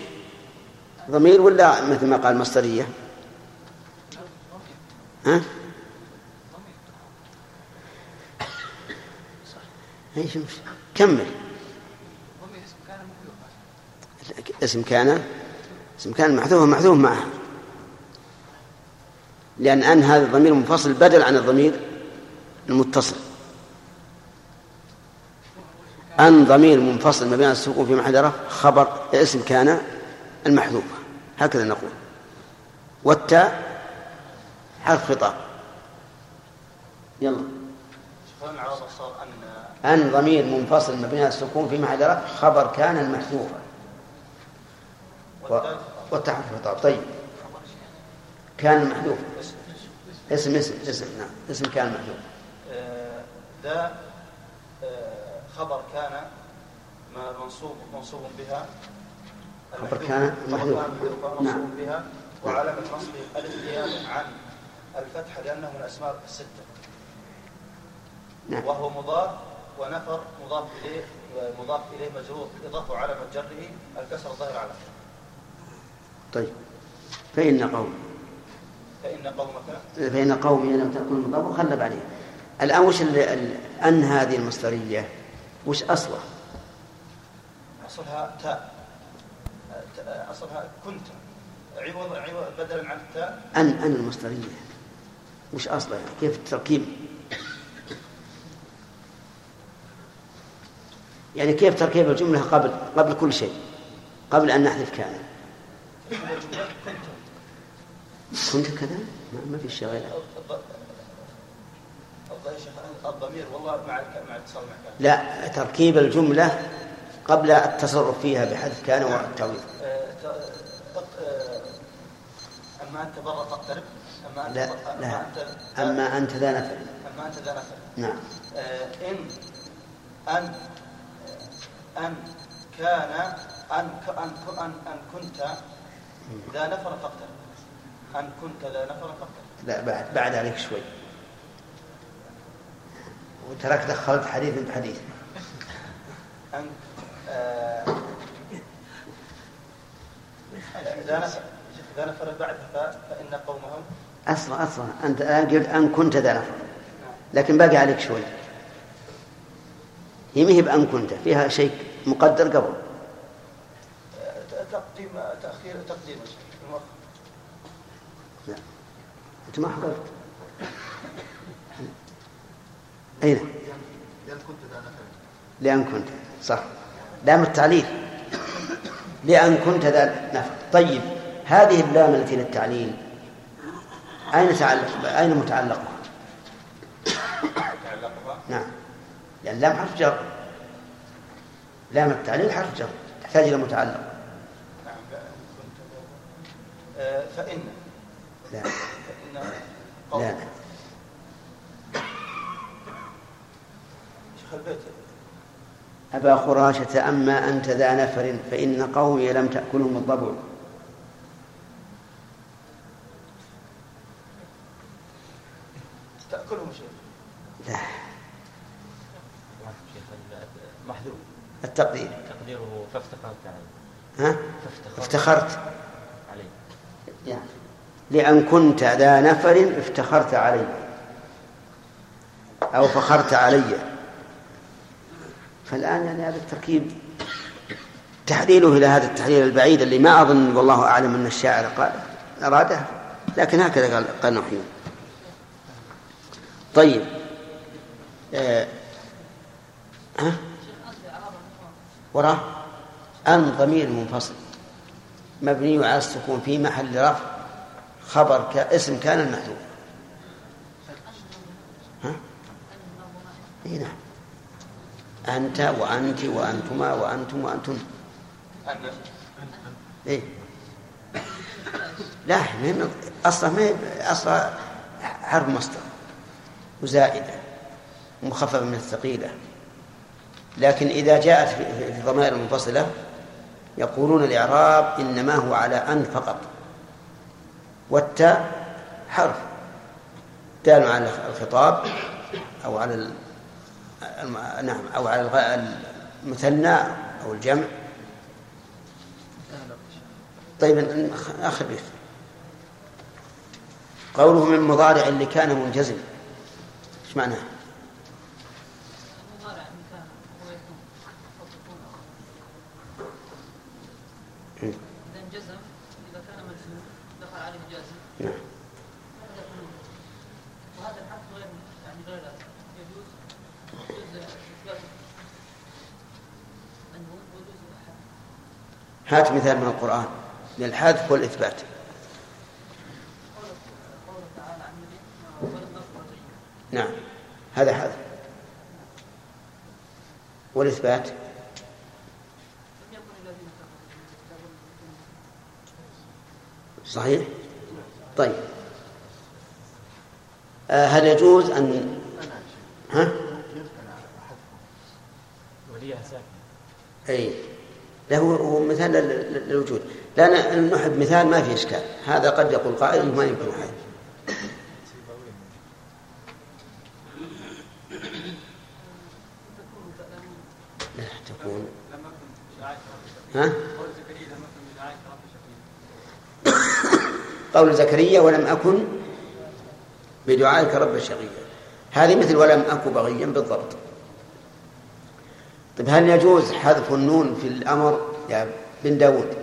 ضمير ولا مثل ما قال مصدرية؟ ها؟ إيش؟ كمل. اسم كان اسم كان محذوف محذوف معها لأن أن هذا الضمير منفصل بدل عن الضمير المتصل. أن ضمير منفصل ما بين السكون في محل رفع خبر اسم كان المحذوف. هكذا نقول. والتاء حرف خطاب. يلا. أن ضمير منفصل ما بين السكون في محل رفع خبر كان المحذوفة والتاء حرف خطاب. طيب. كان المحذوف. اسم. اسم اسم نعم. اسم كان محذوف ذا خبر كان منصوب منصوب بها. خبر كان محذوف منصوب نعم. بها وعلامة نصبه ألف عن الفتحة لأنه من الأسماء الستة. نعم. وهو مضاف ونفر مضاف إليه مضاف إليه مجرور إضافة علامة جره الكسر الظاهر على طيب. فإن قوم. فإن قومك فإن قومي لم تكن مضاف وخلب عليه. الآن وش أن هذه المصدرية؟ وش أصلها؟ أصلها تاء. أصلها كنت. عوض عوض بدلا عن التاء. أن أن المصدرية. وش أصلها يعني؟ كيف التركيب؟ يعني كيف تركيب الجملة قبل قبل كل شيء؟ قبل أن نحذف كان كنت. كذا؟ ما في شيء غيره الضمير والله مع مع اتصال لا تركيب الجملة قبل التصرف فيها بحذف كان والتعويض أما أنت برا تقترب؟ أما أنت لا لا. أما أنت ذا نفع أما أنت ذا نفع نعم. إن أن أن كان أن أن أن أن كنت ذا نفر فاقترب. أن كنت ذا نفر فاقترب. لا بعد بعد عليك شوي. وتراك دخلت حديث بحديث أن ذا نفر بعد فإن قومهم أصلا أصلا. أنت الآن قلت أن كنت ذا نفر. لكن باقي عليك شوي. هي ما هي بأن كنت فيها شيء مقدر قبل. تقديم تأخير تقديم. لا. أنت ما حضرت. أين؟ لأن كنت لأن كنت. صح. لام التعليل. لأن كنت ذا نفر طيب هذه اللام التي للتعليل أين تعلق؟ أين متعلقها؟ تعلقها نعم. لأن لام حرف جر. لام التعليل حرف جر. تحتاج إلى متعلق. نعم كنت آه، فإن. لا. فإن لا لا شيخ البيت أبا خراشة أما أنت ذا نفر فإن قومي لم تأكلهم الضبع. تأكلهم شيء؟ لا. محذوف. التقدير. تقديره فافتقرت عليه. ها؟ افتخرت. عليه. يعني لأن كنت ذا نفر افتخرت علي أو فخرت علي. فالآن يعني هذا التركيب تحليله إلى هذا التحليل البعيد اللي ما أظن والله أعلم أن الشاعر قال أراده لكن هكذا قال قال نحيون طيب. آه. ها؟ وراه؟ أن ضمير منفصل. مبني على السكون في محل رفع خبر كاسم كان المحذوف. ها؟ اي نعم. أنت وأنت وأنتما وأنتم وأنتن أن إيه. لا ما هي أصلا ما أصلا حرف مصدر وزائدة مخففة من الثقيلة. لكن إذا جاءت في الضمائر المنفصلة يقولون الإعراب إنما هو على أن فقط. والتاء حرف دال على الخطاب أو على نعم أو على المثنى أو الجمع. طيب آخر بيت. قوله من مضارع اللي كان منجزم. إيش معناه؟ إذا جزم إذا كان مجزوم دخل عليه جازم نعم هذا يكون- وهذا الحد غير يعني غير لازم يجوز يجوز إثبات أنه ويجوز الحد هات مثال من القرآن للحذف والإثبات. نعم هذا حذف. والإثبات؟ صحيح؟ طيب. آه هل يجوز أن ها؟ وليها ساكن أي. لا هو مثال لل- لل- للوجود. لا نحب مثال ما في إشكال. هذا قد يقول قائل ما يمكن هذا لا تكون ها؟ قول زكريا ولم أكن بدعائك رب شقيا. هذه مثل ولم أك بغيا بالضبط. طيب هل يجوز حذف النون في الأمر يا بن داود؟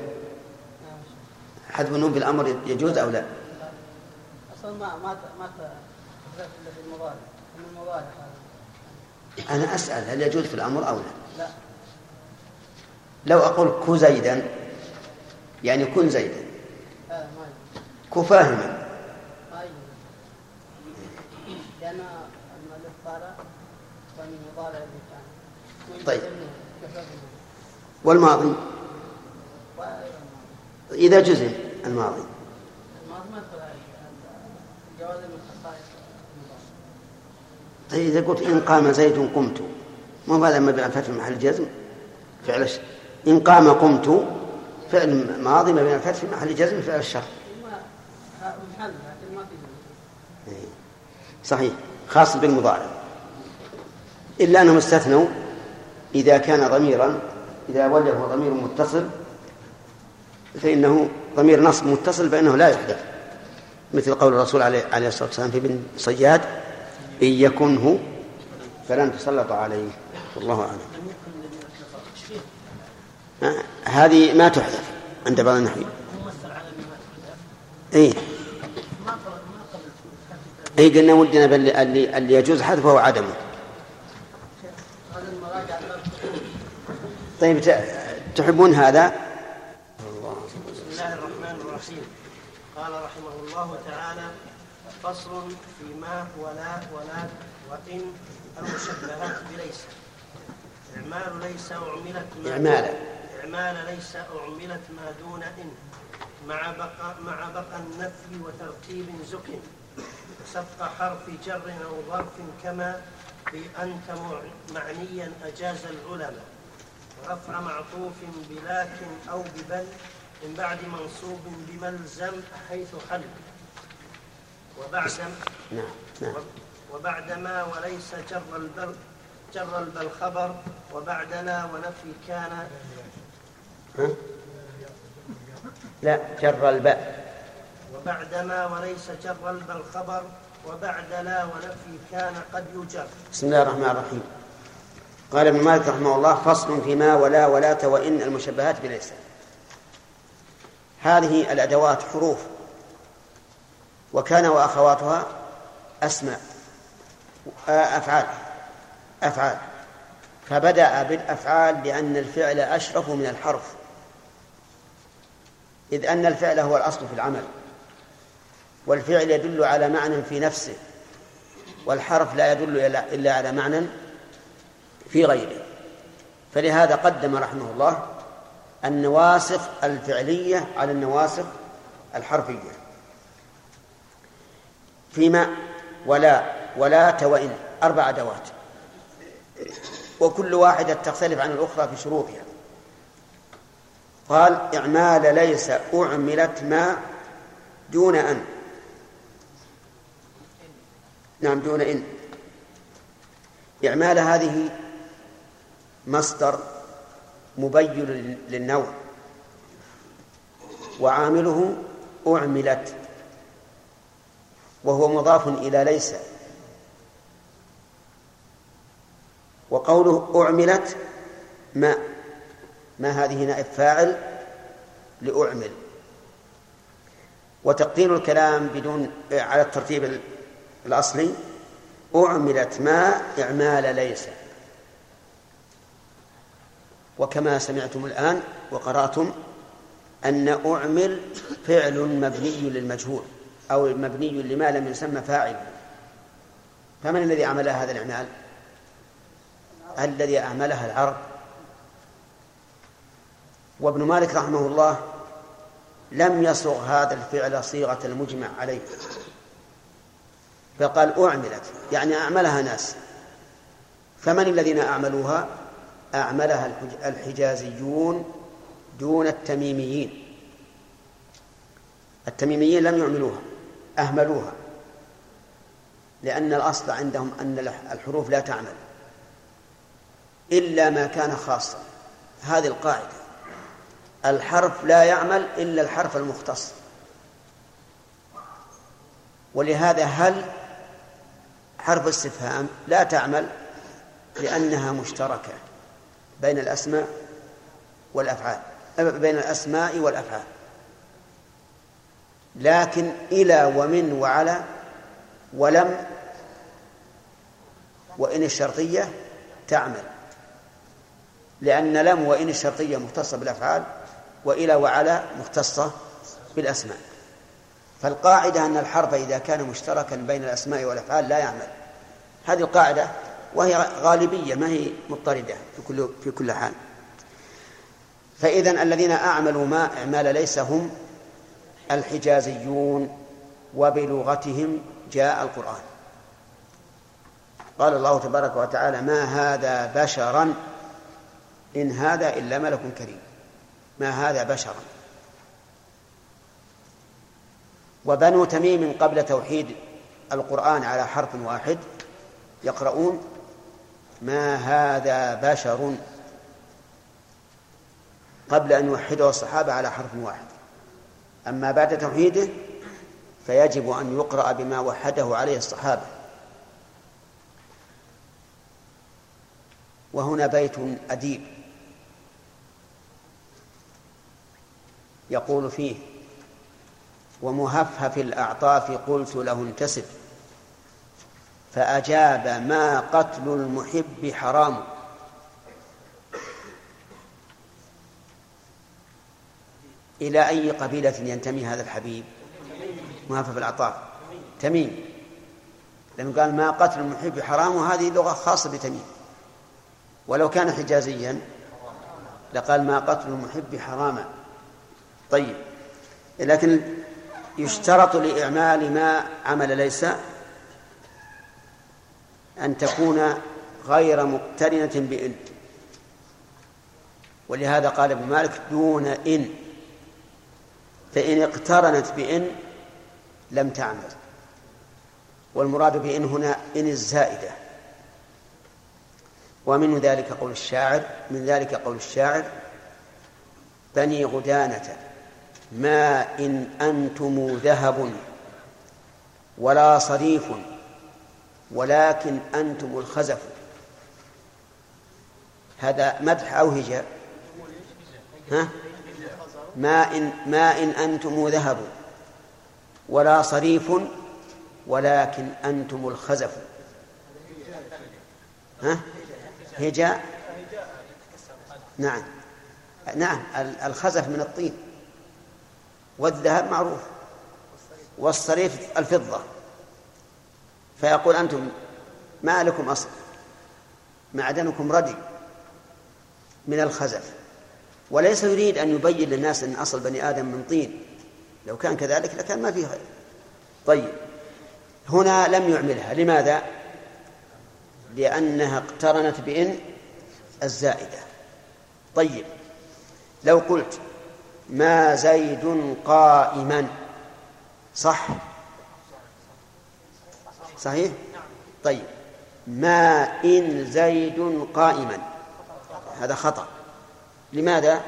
حذف النون في الأمر يجوز أو لا؟ أصلا ما ما ما أنا أسأل هل يجوز في الأمر أو لا؟ لا. لو أقول كو زيدا يعني كن زيدا. كو فاهما. ومن المضارع كان طيب. والماضي؟ إذا جزم الماضي. طيب إذا قلت إن قام زيد قمت ما هذا مبني على الفتح محل جزم؟ فعل الش- إن قام قمت فعل ماضي مبني على الفتح محل جزم فعل الشر. إيه. صحيح. خاص بالمضارع. إلا أنهم استثنوا إذا كان ضميرا إذا وله ضمير متصل فإنه ضمير نصب متصل فإنه لا يحدث. مثل قول الرسول عليه, الصلاة والسلام في ابن صياد إن يكنه فلن تسلط عليه. والله أعلم. هذه ما تحذف عند بعض ما قبل اي قلنا ودنا اللي يجوز حذفه وعدمه هذا المراجع باب طيب تحبون هذا؟ بسم الله الرحمن الرحيم. قال رحمه الله تعالى فصل في ما ولا ولا وإن المشبهات بليس. إعمال ليس أعملت ما إعمال. إعمال ليس أعملت ما دون إن. مع بقى مع بقى النفي وترتيب زك. سبق حرف جر أو ظرف كما بأنت مع- معنيا أجاز العلماء. ورفع معطوف بلكن أو ببل من بعد منصوب بملزم حيث حل وبعد نعم نعم. وبعد ما وليس جر البل جر البل خبر وبعد لا ونفي كان؟ لا جر الباء وبعد ما وليس جر البل خبر وبعد لا ونفي كان قد يجر. بسم الله الرحمن الرحيم. قال ابن مالك رحمه الله فصل فيما ولا ولاة وإن المشبهات بليس. هذه الأدوات حروف. وكان وأخواتها أسماء أفعال أفعال. فبدأ بالأفعال لأن الفعل أشرف من الحرف. إذ أن الفعل هو الأصل في العمل. والفعل يدل على معنى في نفسه. والحرف لا يدل إلا على معنى في غيره. فلهذا قدم رحمه الله النواسخ الفعلية على النواسخ الحرفية. فيما ولا ولا وإن أربع أدوات. وكل واحدة تختلف عن الأخرى في شروطها. قال إعمال ليس أعملت ما دون أن. نعم دون إن. إعمال هذه مصدر مبين للنوع وعامله أعملت وهو مضاف إلى ليس. وقوله أعملت ما ما هذه نائب فاعل لأعمل. وتقدير الكلام بدون على الترتيب الأصلي أعملت ما إعمال ليس. وكما سمعتم الآن وقرأتم أن أعمل فعل مبني للمجهول أو مبني لما لم يسمى فاعل. فمن الذي عمل هذا الإعمال؟ الذي أعملها العرب. وابن مالك رحمه الله لم يصغ هذا الفعل صيغة المجمع عليه فقال أعملت يعني أعملها ناس. فمن الذين أعملوها؟ أعملها الحجازيون دون التميميين. التميميين لم يعملوها أهملوها. لأن الأصل عندهم أن الحروف لا تعمل. إلا ما كان خاصا. هذه القاعدة. الحرف لا يعمل إلا الحرف المختص. ولهذا هل حرف استفهام لا تعمل؟ لأنها مشتركة. بين الأسماء والأفعال بين الأسماء والأفعال. لكن إلى ومن وعلى ولم وإن الشرطية تعمل. لأن لم وإن الشرطية مختصة بالأفعال وإلى وعلى مختصة بالأسماء. فالقاعدة أن الحرف إذا كان مشتركا بين الأسماء والأفعال لا يعمل. هذه القاعدة وهي غالبية ما هي مضطردة في كل في كل حال. فإذا الذين أعملوا ما إعمال ليس هم الحجازيون وبلغتهم جاء القرآن. قال الله تبارك وتعالى ما هذا بشرا إن هذا إلا ملك كريم. ما هذا بشرا. وبنو تميم قبل توحيد القرآن على حرف واحد يقرؤون ما هذا بشر قبل أن يوحده الصحابة على حرف واحد. أما بعد توحيده فيجب أن يقرأ بما وحده عليه الصحابة. وهنا بيت أديب. يقول فيه ومهفهف الأعطاف قلت له انتسب فأجاب ما قتل المحب حرام. إلى أي قبيلة ينتمي هذا الحبيب؟ مهفف الأعطاف تميم. لأنه قال ما قتل المحب حرام وهذه لغة خاصة بتميم. ولو كان حجازيا لقال ما قتل المحب حراما. طيب. لكن يشترط لإعمال ما عمل ليس أن تكون غير مقترنة بإن ولهذا قال ابن مالك دون إن. فإن اقترنت بإن لم تعمل. والمراد بإن هنا إن الزائدة. ومن ذلك قول الشاعر من ذلك قول الشاعر بني غدانة ما إن أنتم ذهب ولا صريف. ولكن أنتم الخزف. هذا مدح أو هجاء؟ ها؟ ما إن ما إن أنتم ذهب. ولا صريف ولكن أنتم الخزف. ها؟ هجاء؟ نعم. نعم الخزف من الطين. والذهب معروف. والصريف الفضة. فيقول أنتم ما لكم أصل معدنكم ردي من الخزف. وليس يريد أن يبين للناس أن أصل بني آدم من طين. لو كان كذلك لكان ما فيه خير. طيب هنا لم يعملها. لماذا؟ لأنها اقترنت بإن؟ الزائدة. طيب لو قلت ما زيد قائما صح؟ صحيح؟ طيب. ما إن زيد قائما. هذا خطأ. لماذا؟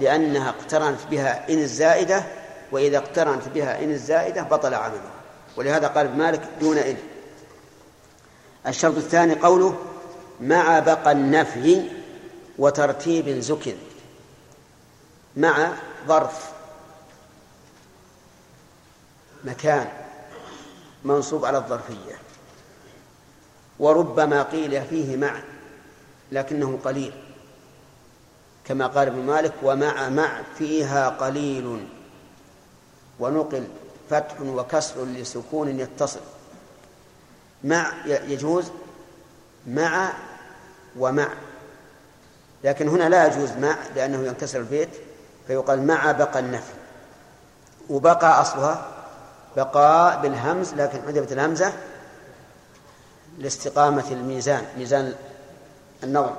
لأنها اقترنت بها إن الزائدة وإذا اقترنت بها إن الزائدة بطل عمله. ولهذا قال ابن مالك دون إن الشرط الثاني قوله مع بقى النفي وترتيب زكن مع ظرف مكان. منصوب على الظرفية. وربما قيل فيه مع لكنه قليل. كما قال ابن مالك ومع مع فيها قليل. ونقل فتح وكسر لسكون يتصل. مع يجوز مع ومع. لكن هنا لا يجوز مع لأنه ينكسر البيت فيقال مع بقى النفي. وبقى أصلها بقاء بالهمز لكن حذفت الهمزة لاستقامة الميزان ميزان النظر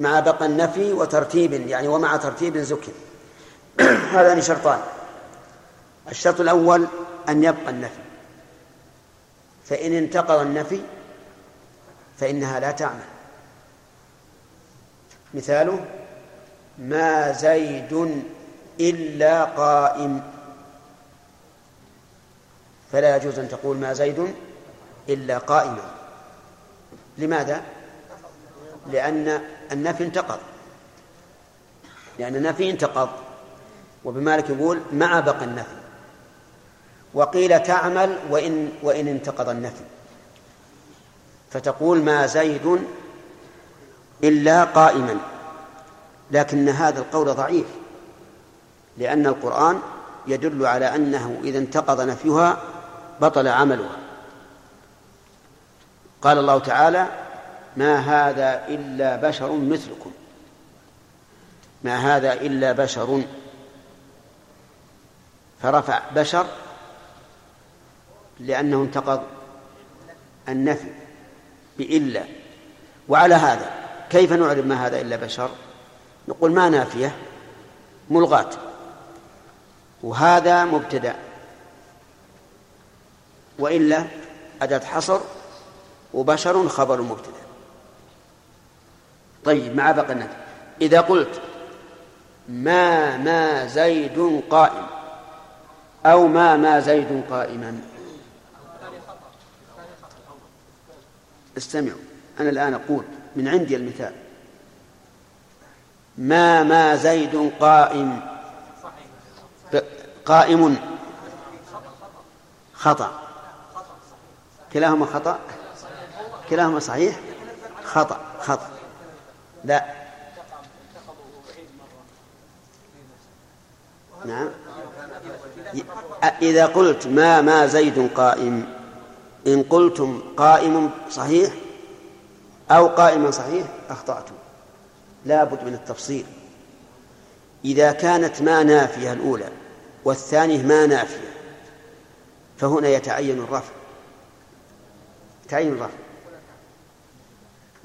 مع بقى النفي وترتيب يعني ومع ترتيب زكي. هذان شرطان. الشرط الأول أن يبقى النفي. فإن انتقض النفي فإنها لا تعمل. مثاله ما زيد إلا قائم. فلا يجوز أن تقول ما زيد إلا قائما. لماذا؟ لأن النفي انتقض. لأن النفي انتقض. وبمالك يقول مع بقى النفي. وقيل تعمل وإن وإن انتقض النفي. فتقول ما زيد إلا قائما. لكن هذا القول ضعيف. لأن القرآن يدل على أنه إذا انتقض نفيها بطل عملها قال الله تعالى ما هذا إلا بشر مثلكم. ما هذا إلا بشر. فرفع بشر لأنه انتقض النفي بإلا. وعلى هذا كيف نعرف ما هذا إلا بشر؟ نقول ما نافية ملغاة. وهذا مبتدأ. وإلا أداة حصر وبشر خبر مبتدأ. طيب مع بقى النفي إذا قلت ما ما زيد قائم أو ما ما زيد قائما. استمعوا. أنا الآن أقول من عندي المثال. ما ما زيد قائم. قائم. خطأ. كلاهما خطأ؟ كلاهما صحيح؟ خطأ خطأ. لا. نعم. إذا قلت ما ما زيد قائم إن قلتم قائم صحيح أو قائما صحيح أخطأتم. لا بد من التفصيل. إذا كانت ما نافية الأولى والثانية ما نافية فهنا يتعين الرفع. تعين الرفع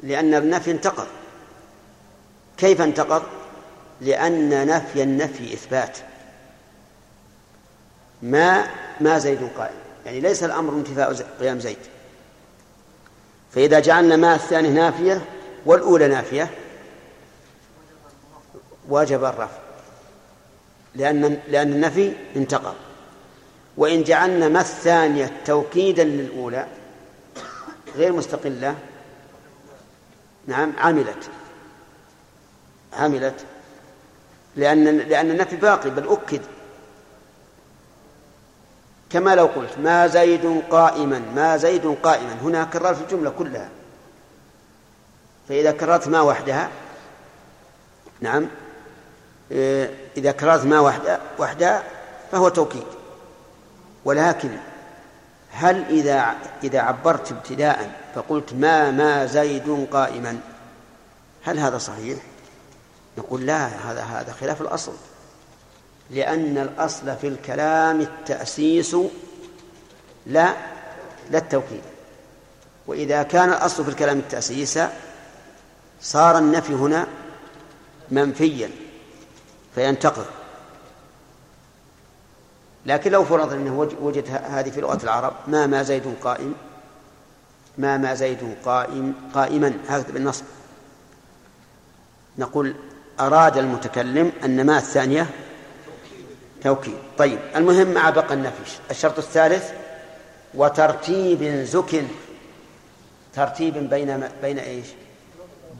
لأن النفي انتقض. كيف انتقض؟ لأن نفي النفي إثبات. ما ما زيد قائم. يعني ليس الأمر انتفاء قيام زيد. فإذا جعلنا ما الثاني نافية والأولى نافية وجب الرفع. لأن لأن النفي انتقض. وإن جعلنا ما الثانية توكيدا للأولى غير مستقلة. نعم عملت. عملت. لأن لأن النفي باقي بل أكد. كما لو قلت ما زيد قائما ما زيد قائما. هنا كررت الجملة كلها. فإذا كررت ما وحدها نعم إذا كررت ما وحدها وحدها فهو توكيد. ولكن هل إذا إذا عبرت ابتداء فقلت ما ما زيد قائما هل هذا صحيح؟ نقول لا هذا هذا خلاف الأصل. لأن الأصل في الكلام التأسيس لا لا التوكيد وإذا كان الأصل في الكلام التأسيس صار النفي هنا منفيا فينتقض. لكن لو فرض أنه وجد هذه في لغة العرب ما ما زيد قائم؟ ما ما زيد قائم قائما هكذا بالنصب. نقول أراد المتكلم أن ما الثانية؟ توكيد طيب المهم مع بقى النفي الشرط الثالث وترتيب زك ترتيب بين بين إيش؟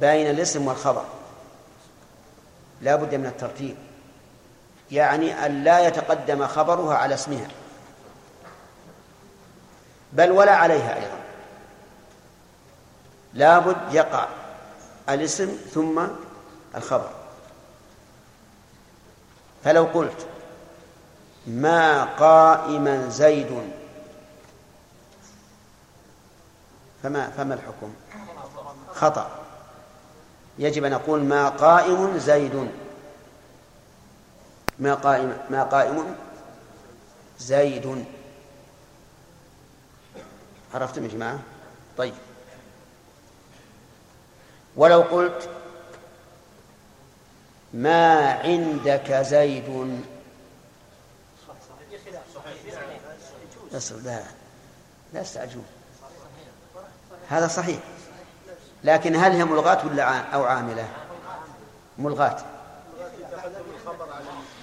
بين الاسم والخبر. لا بد من الترتيب. يعني أن لا يتقدم خبرها على اسمها. بل ولا عليها أيضا. لابد يقع الاسم ثم الخبر. فلو قلت ما قائما زيد فما فما الحكم؟ خطأ. يجب أن نقول ما قائم زيد. ما قائم ما قائم؟ زيد. عرفتم يا جماعة؟ طيب. ولو قلت ما عندك زيد. لا لا. استعجلون هذا صحيح. لكن هل هي ملغاة ولا أو عاملة؟ ملغاة.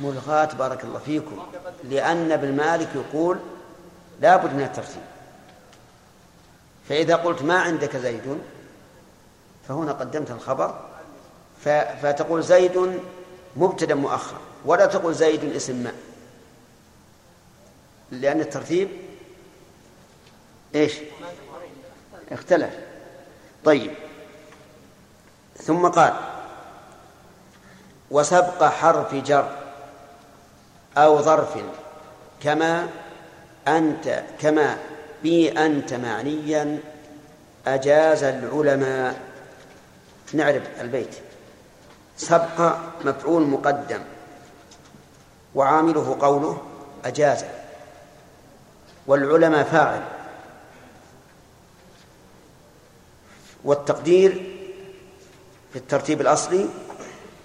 ملغاة بارك الله فيكم. لأن ابن مالك يقول لا بد من الترتيب. فإذا قلت ما عندك زيد فهنا قدمت الخبر. فتقول زيد مبتدأ مؤخر ولا تقول زيد اسم ما. لأن الترتيب إيش؟ اختلف. طيب. ثم قال وسبق حرف جر. أو ظرف كما أنت كما بي أنت معنيا أجاز العلماء. نعرف البيت. سبق مفعول مقدم. وعامله قوله أجاز. والعلماء فاعل. والتقدير في الترتيب الأصلي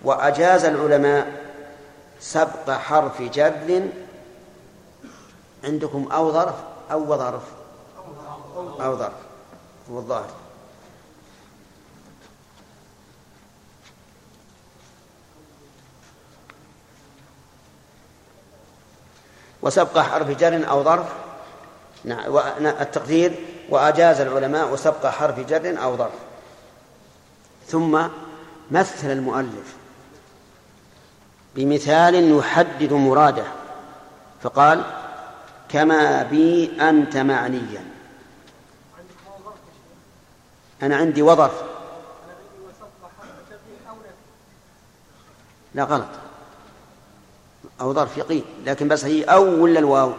وأجاز العلماء سبق حرف جر عندكم أو ظرف أو ظرف. أو ظرف. هو الظاهر. وسبق حرف جر أو ظرف. نعم التقدير. وأجاز العلماء سبق حرف جر أو ظرف. ثم مثل المؤلف. بمثال يحدد مراده. فقال كما بي أنت معنيا. أنا عندي وظرف لا غلط. أو ظرف يقين لكن بس هي أو ولا الواو؟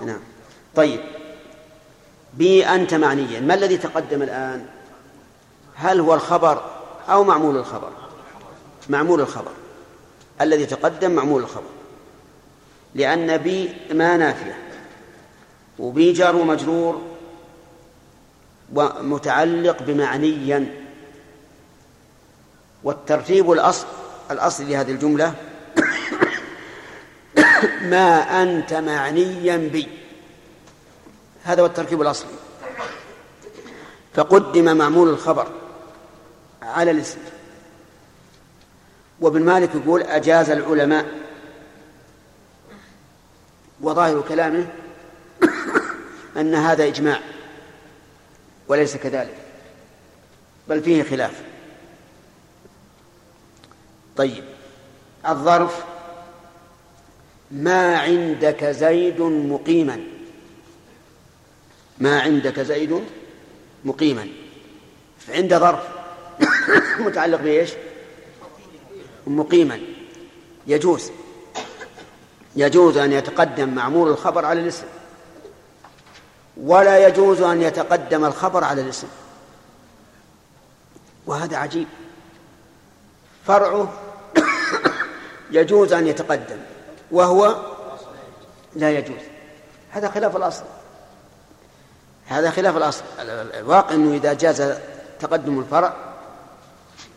نعم. طيب. بي أنت معنيا. ما الذي تقدم الآن؟ هل هو الخبر أو معمول الخبر؟ معمول الخبر. الذي تقدم معمول الخبر. لأن بي ما نافية وبي جار ومجرور ومتعلق بمعنيا والترتيب الأصل الأصل لهذه الجملة ما أنت معنيا بي هذا هو التركيب الأصلي. فقدم معمول الخبر على الاسم. وابن مالك يقول أجاز العلماء. وظاهر كلامه أن هذا إجماع وليس كذلك بل فيه خلاف. طيب الظرف ما عندك زيد مقيما. ما عندك زيد مقيما. عند ظرف متعلق بإيش؟ مقيما. يجوز. يجوز أن يتقدم معمول الخبر على الاسم. ولا يجوز أن يتقدم الخبر على الاسم. وهذا عجيب. فرعه يجوز أن يتقدم. وهو لا يجوز. هذا خلاف الأصل. هذا خلاف الأصل. الواقع أنه إذا جاز تقدم الفرع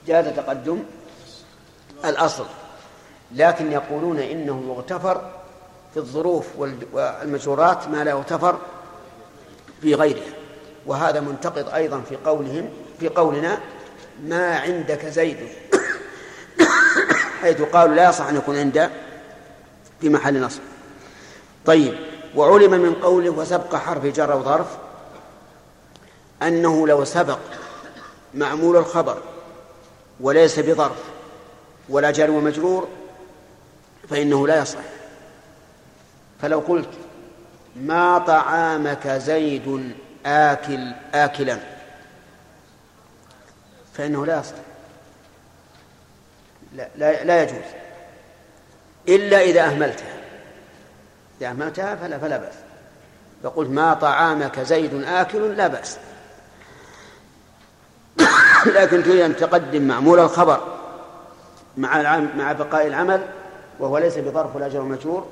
جاز تقدم الأصل لكن يقولون إنه يغتفر في الظروف والمجرورات ما لا يغتفر في غيرها. وهذا منتقد أيضا في قولهم في قولنا ما عندك زيد. حيث قالوا لا يصح أن يكون عند في محل نصب. طيب وعلم من قوله وسبق حرف جر وظرف أنه لو سبق معمول الخبر وليس بظرف ولا جار ومجرور فإنه لا يصح. فلو قلت ما طعامك زيد آكل آكلا فإنه لا يصح. لا, لا, لا يجوز. إلا إذا أهملتها. إذا أهملتها فلا فلا بأس. فقلت ما طعامك زيد آكل لا بأس. لكن تريد أن تقدم معمول الخبر مع مع بقاء العمل وهو ليس بظرف ولا جر مجرور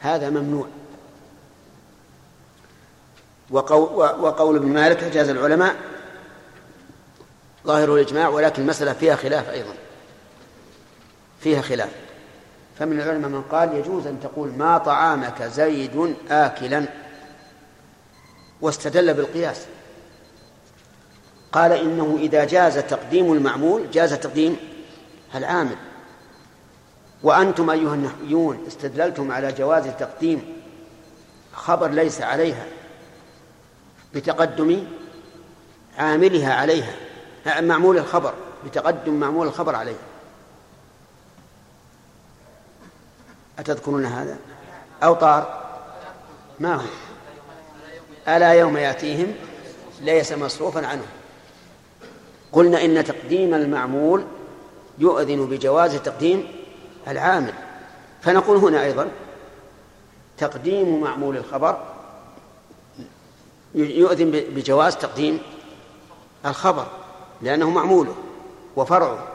هذا ممنوع. وقول, وقول ابن مالك أجاز العلماء ظاهر الإجماع ولكن المسألة فيها خلاف أيضا. فيها خلاف. فمن العلماء من قال يجوز أن تقول ما طعامك زيد آكلا. واستدل بالقياس. قال إنه إذا جاز تقديم المعمول جاز تقديم العامل. وأنتم أيها النحويون استدللتم على جواز تقديم خبر ليس عليها. بتقدم عاملها عليها. معمول الخبر. بتقدم معمول الخبر عليها. أتذكرون هذا؟ أو طار ما هو؟ ألا يوم يأتيهم ليس مصروفا عنه. قلنا إن تقديم المعمول يؤذن بجواز تقديم العامل. فنقول هنا أيضا تقديم معمول الخبر يؤذن بجواز تقديم الخبر لأنه معموله وفرعه.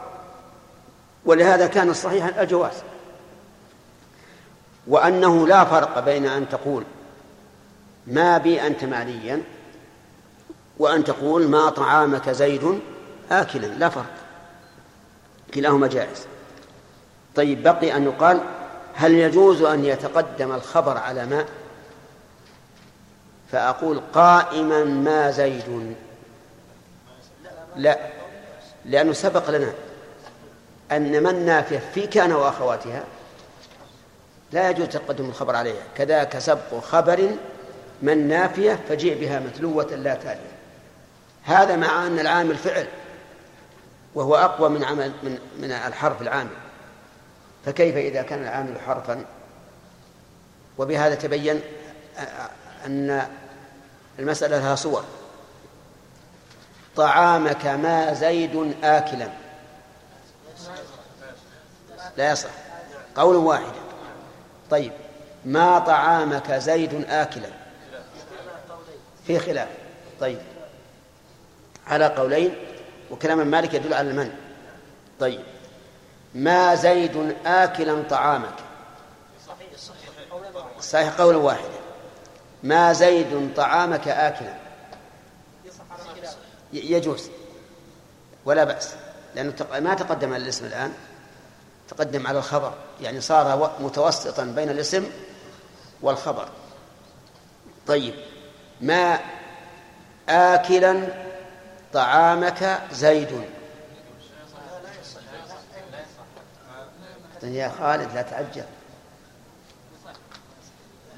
ولهذا كان الصحيح الجواز. وأنه لا فرق بين أن تقول ما بي أنت ماليا وأن تقول ما طعامك زيد آكلا. لا فرق. كلاهما جائز. طيب بقي أن يقال هل يجوز أن يتقدم الخبر على ما فأقول قائما ما زيد. لا لأنه سبق لنا أن من نافية في كان وأخواتها لا يجوز تقدم الخبر عليها. كذاك سبق خبر من نافية فجيء بها متلوة لا تالية. هذا مع أن العامل فعل. وهو أقوى من عمل من من الحرف العامل. فكيف إذا كان العامل حرفا؟ وبهذا تبين أن المسألة لها صور. طعامك ما زيد آكلا. لا يصح. قول واحد طيب ما طعامك زيد آكلا؟ في خلاف. طيب على قولين. وكلام مالك يدل على المنع. طيب. ما زيد آكلا طعامك؟ صحيح قول واحد ما زيد طعامك آكلا؟ يجوز. ولا بأس. لأنه ما تقدم الاسم الآن. تقدم على الخبر. يعني صار متوسطا بين الاسم والخبر. طيب. ما آكلا طعامك زيد. يا خالد لا تعجل.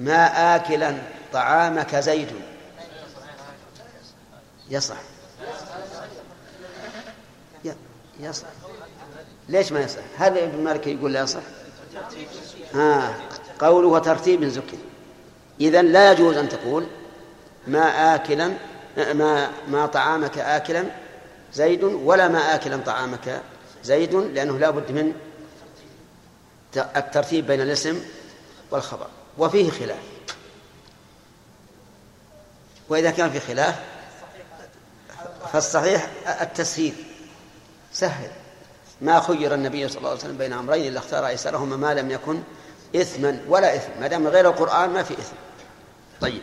ما آكلا طعامك زيد. يصح. يصح. ليش ما يصح؟ هذا ابن مالك يقول لا يصح. ها قوله وترتيب زكي. إذا لا يجوز أن تقول ما آكلا ما ما طعامك آكلا زيد ولا ما آكلا طعامك زيد لأنه لا بد من الترتيب بين الاسم والخبر. وفيه خلاف. وإذا كان في خلاف فالصحيح التسهيل. سهل. ما خير النبي صلى الله عليه وسلم بين أمرين إلا اختار أيسرهما ما لم يكن إثما ولا إثم. ما دام غير القرآن ما في إثم. طيب.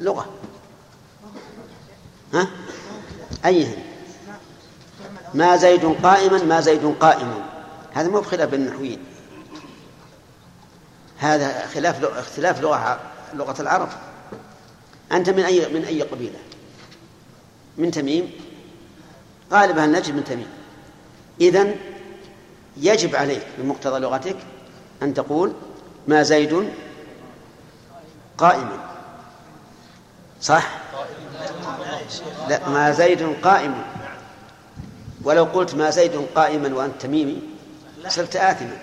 لغة ها؟ أيهن. ما زيد قائما ما زيد قائم هذا مو بخلاف بين النحويين هذا خلاف اختلاف لغة لغة العرب. أنت من أي من أي قبيلة؟ من تميم؟ غالبها النجم من تميم. إذن يجب عليك بمقتضى لغتك أن تقول ما زيد قائم صح؟ لا ما زيد قائم. ولو قلت ما زيد قائما وأنت تميمي صرت آثما.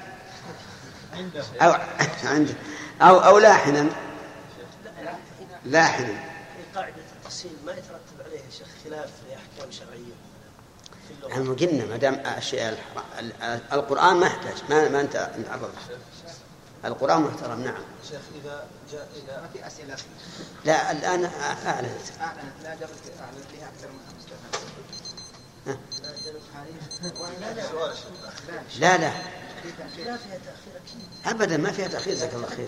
أو عنده أو أو لاحنا. لاحنا. قاعدة التصيل ما يترتب عليها شيخ خلاف في أحكام شرعية. إحنا قلنا ما دام القرآن ما يحتاج ما ما انت نتعرض القرآن محترم نعم. شيخ إذا جاء إذا ما في أسئلة لا الآن أعلنت. أعلنت لا قبل أعلنت لها أكثر من خمس لا لا لا. فيها تأخير أكيد. أبدا ما فيها تأخير جزاك الله خير.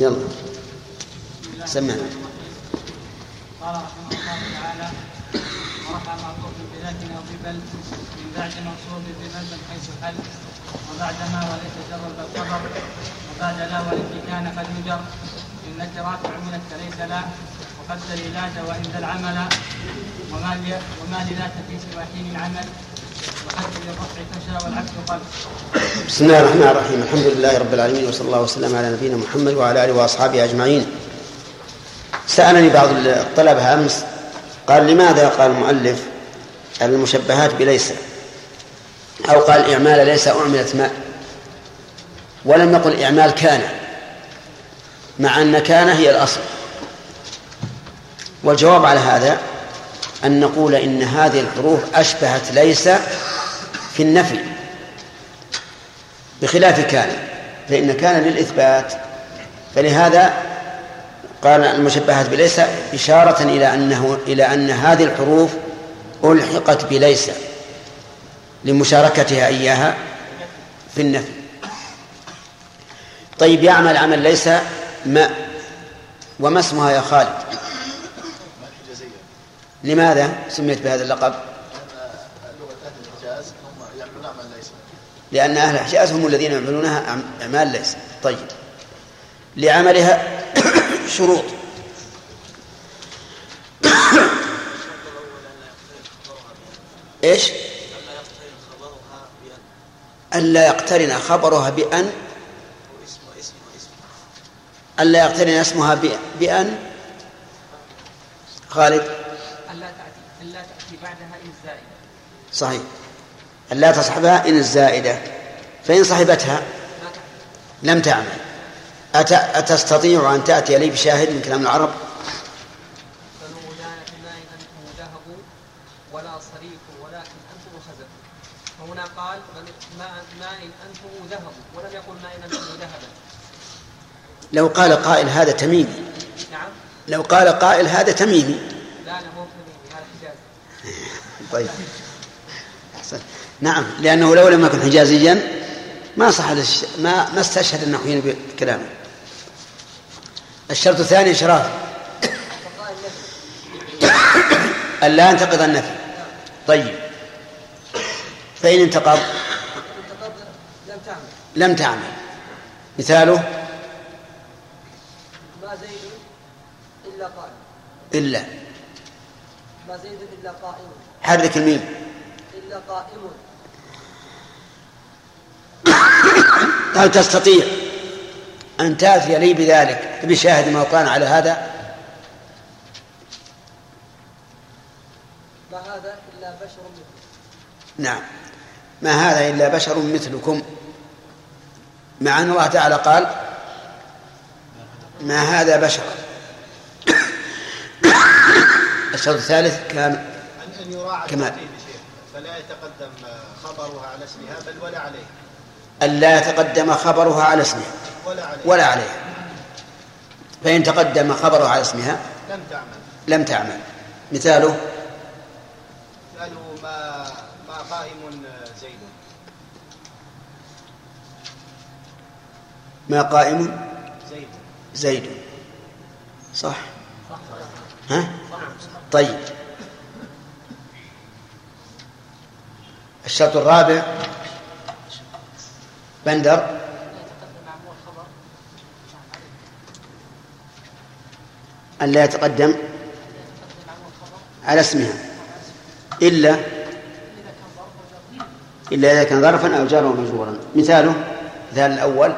يلا. سمعنا. قال رحمه الله تعالى ورفع معطوف بذات أو من بعد منصوب ببل حيث حل وبعد ما وليس جر بالخبر وبعد لا والتي كان قد يجر النكرات عملت فليس لا وقد لا وان العمل وما وما لذات في سوى حين العمل بسم الله الرحمن الرحيم الحمد لله رب العالمين وصلى الله وسلم على نبينا محمد وعلى اله واصحابه اجمعين سالني بعض الطلبه امس قال لماذا قال المؤلف المشبهات بليس أو قال إعمال ليس أعملت ماء؟ ولم يقل إعمال كان مع أن كان هي الأصل. والجواب على هذا أن نقول إن هذه الحروف أشبهت ليس في النفي بخلاف كان فإن كان للإثبات. فلهذا قال المشبهات بليس إشارة إلى أنه إلى أن هذه الحروف ألحقت بليس لمشاركتها إياها في النفي. طيب يعمل عمل ليس ما وما اسمها يا خالد؟ لماذا سميت بهذا اللقب؟ لأن أهل الحجاز هم الذين يعملونها أعمال ليس. طيب لعملها شروط. إيش؟ ألا يقترن خبرها بأن. ألا يقترن اسمها بأن. خالد. ألا تأتي ألا تأتي بعدها إن الزائدة. صحيح. ألا تصحبها إن الزائدة. فإن صحبتها لم تعمل. أتستطيع أن تأتي لي بشاهد من كلام العرب؟ قال ولم يقل لو قال قائل هذا تميمي. نعم لو قال قائل هذا تميمي. لا لا مو تميمي هذا حجازي طيب. أحسن. نعم لأنه لو لم يكن حجازيا ما صح ما ما استشهد النحويين بكلامه الشرط الثاني شراف ألا ينتقض النفي. طيب. فإن انتقض. لم تعمل. لم تعمل مثاله؟ ما زيد إلا قائم. إلا. ما زيد إلا قائم. حرك الميم إلا قائم. هل تستطيع؟ أن تأتي لي بذلك. بشاهد ما كان على هذا. ما هذا إلا بشر مثلكم نعم. ما هذا إلا بشر مثلكم؟ مع أن الله تعالى قال ما هذا بشر؟ الشرط الثالث كان أن يراعى كمال. فلا يتقدم خبرها على اسمها بل ولا عليه. ألا يتقدم خبرها على اسمها. ولا عليه ولا عليها. فإن تقدم خبرها على اسمها لم تعمل. لم تعمل. مثاله؟ قالوا ما ما قائم زيد. ما قائم؟ زيد. زيد. صح. ها؟ طيب. الشرط الرابع. بندر. أن لا يتقدم على اسمها إلا إلا إذا كان ظرفا أو جارا ومجرورا مثاله مثال الأول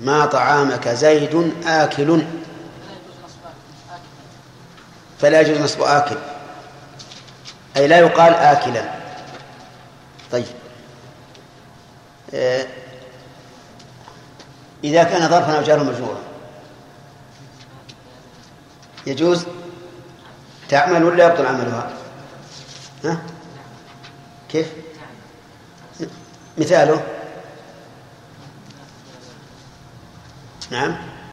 ما طعامك زيد آكل فلا يجوز نصب آكل أي لا يقال آكلا. طيب. آه، إذا كان ظرفا أو جارا مجرورا يجوز تعمل ولا يبطل عملها؟ ها؟ كيف؟ مثاله؟ نعم.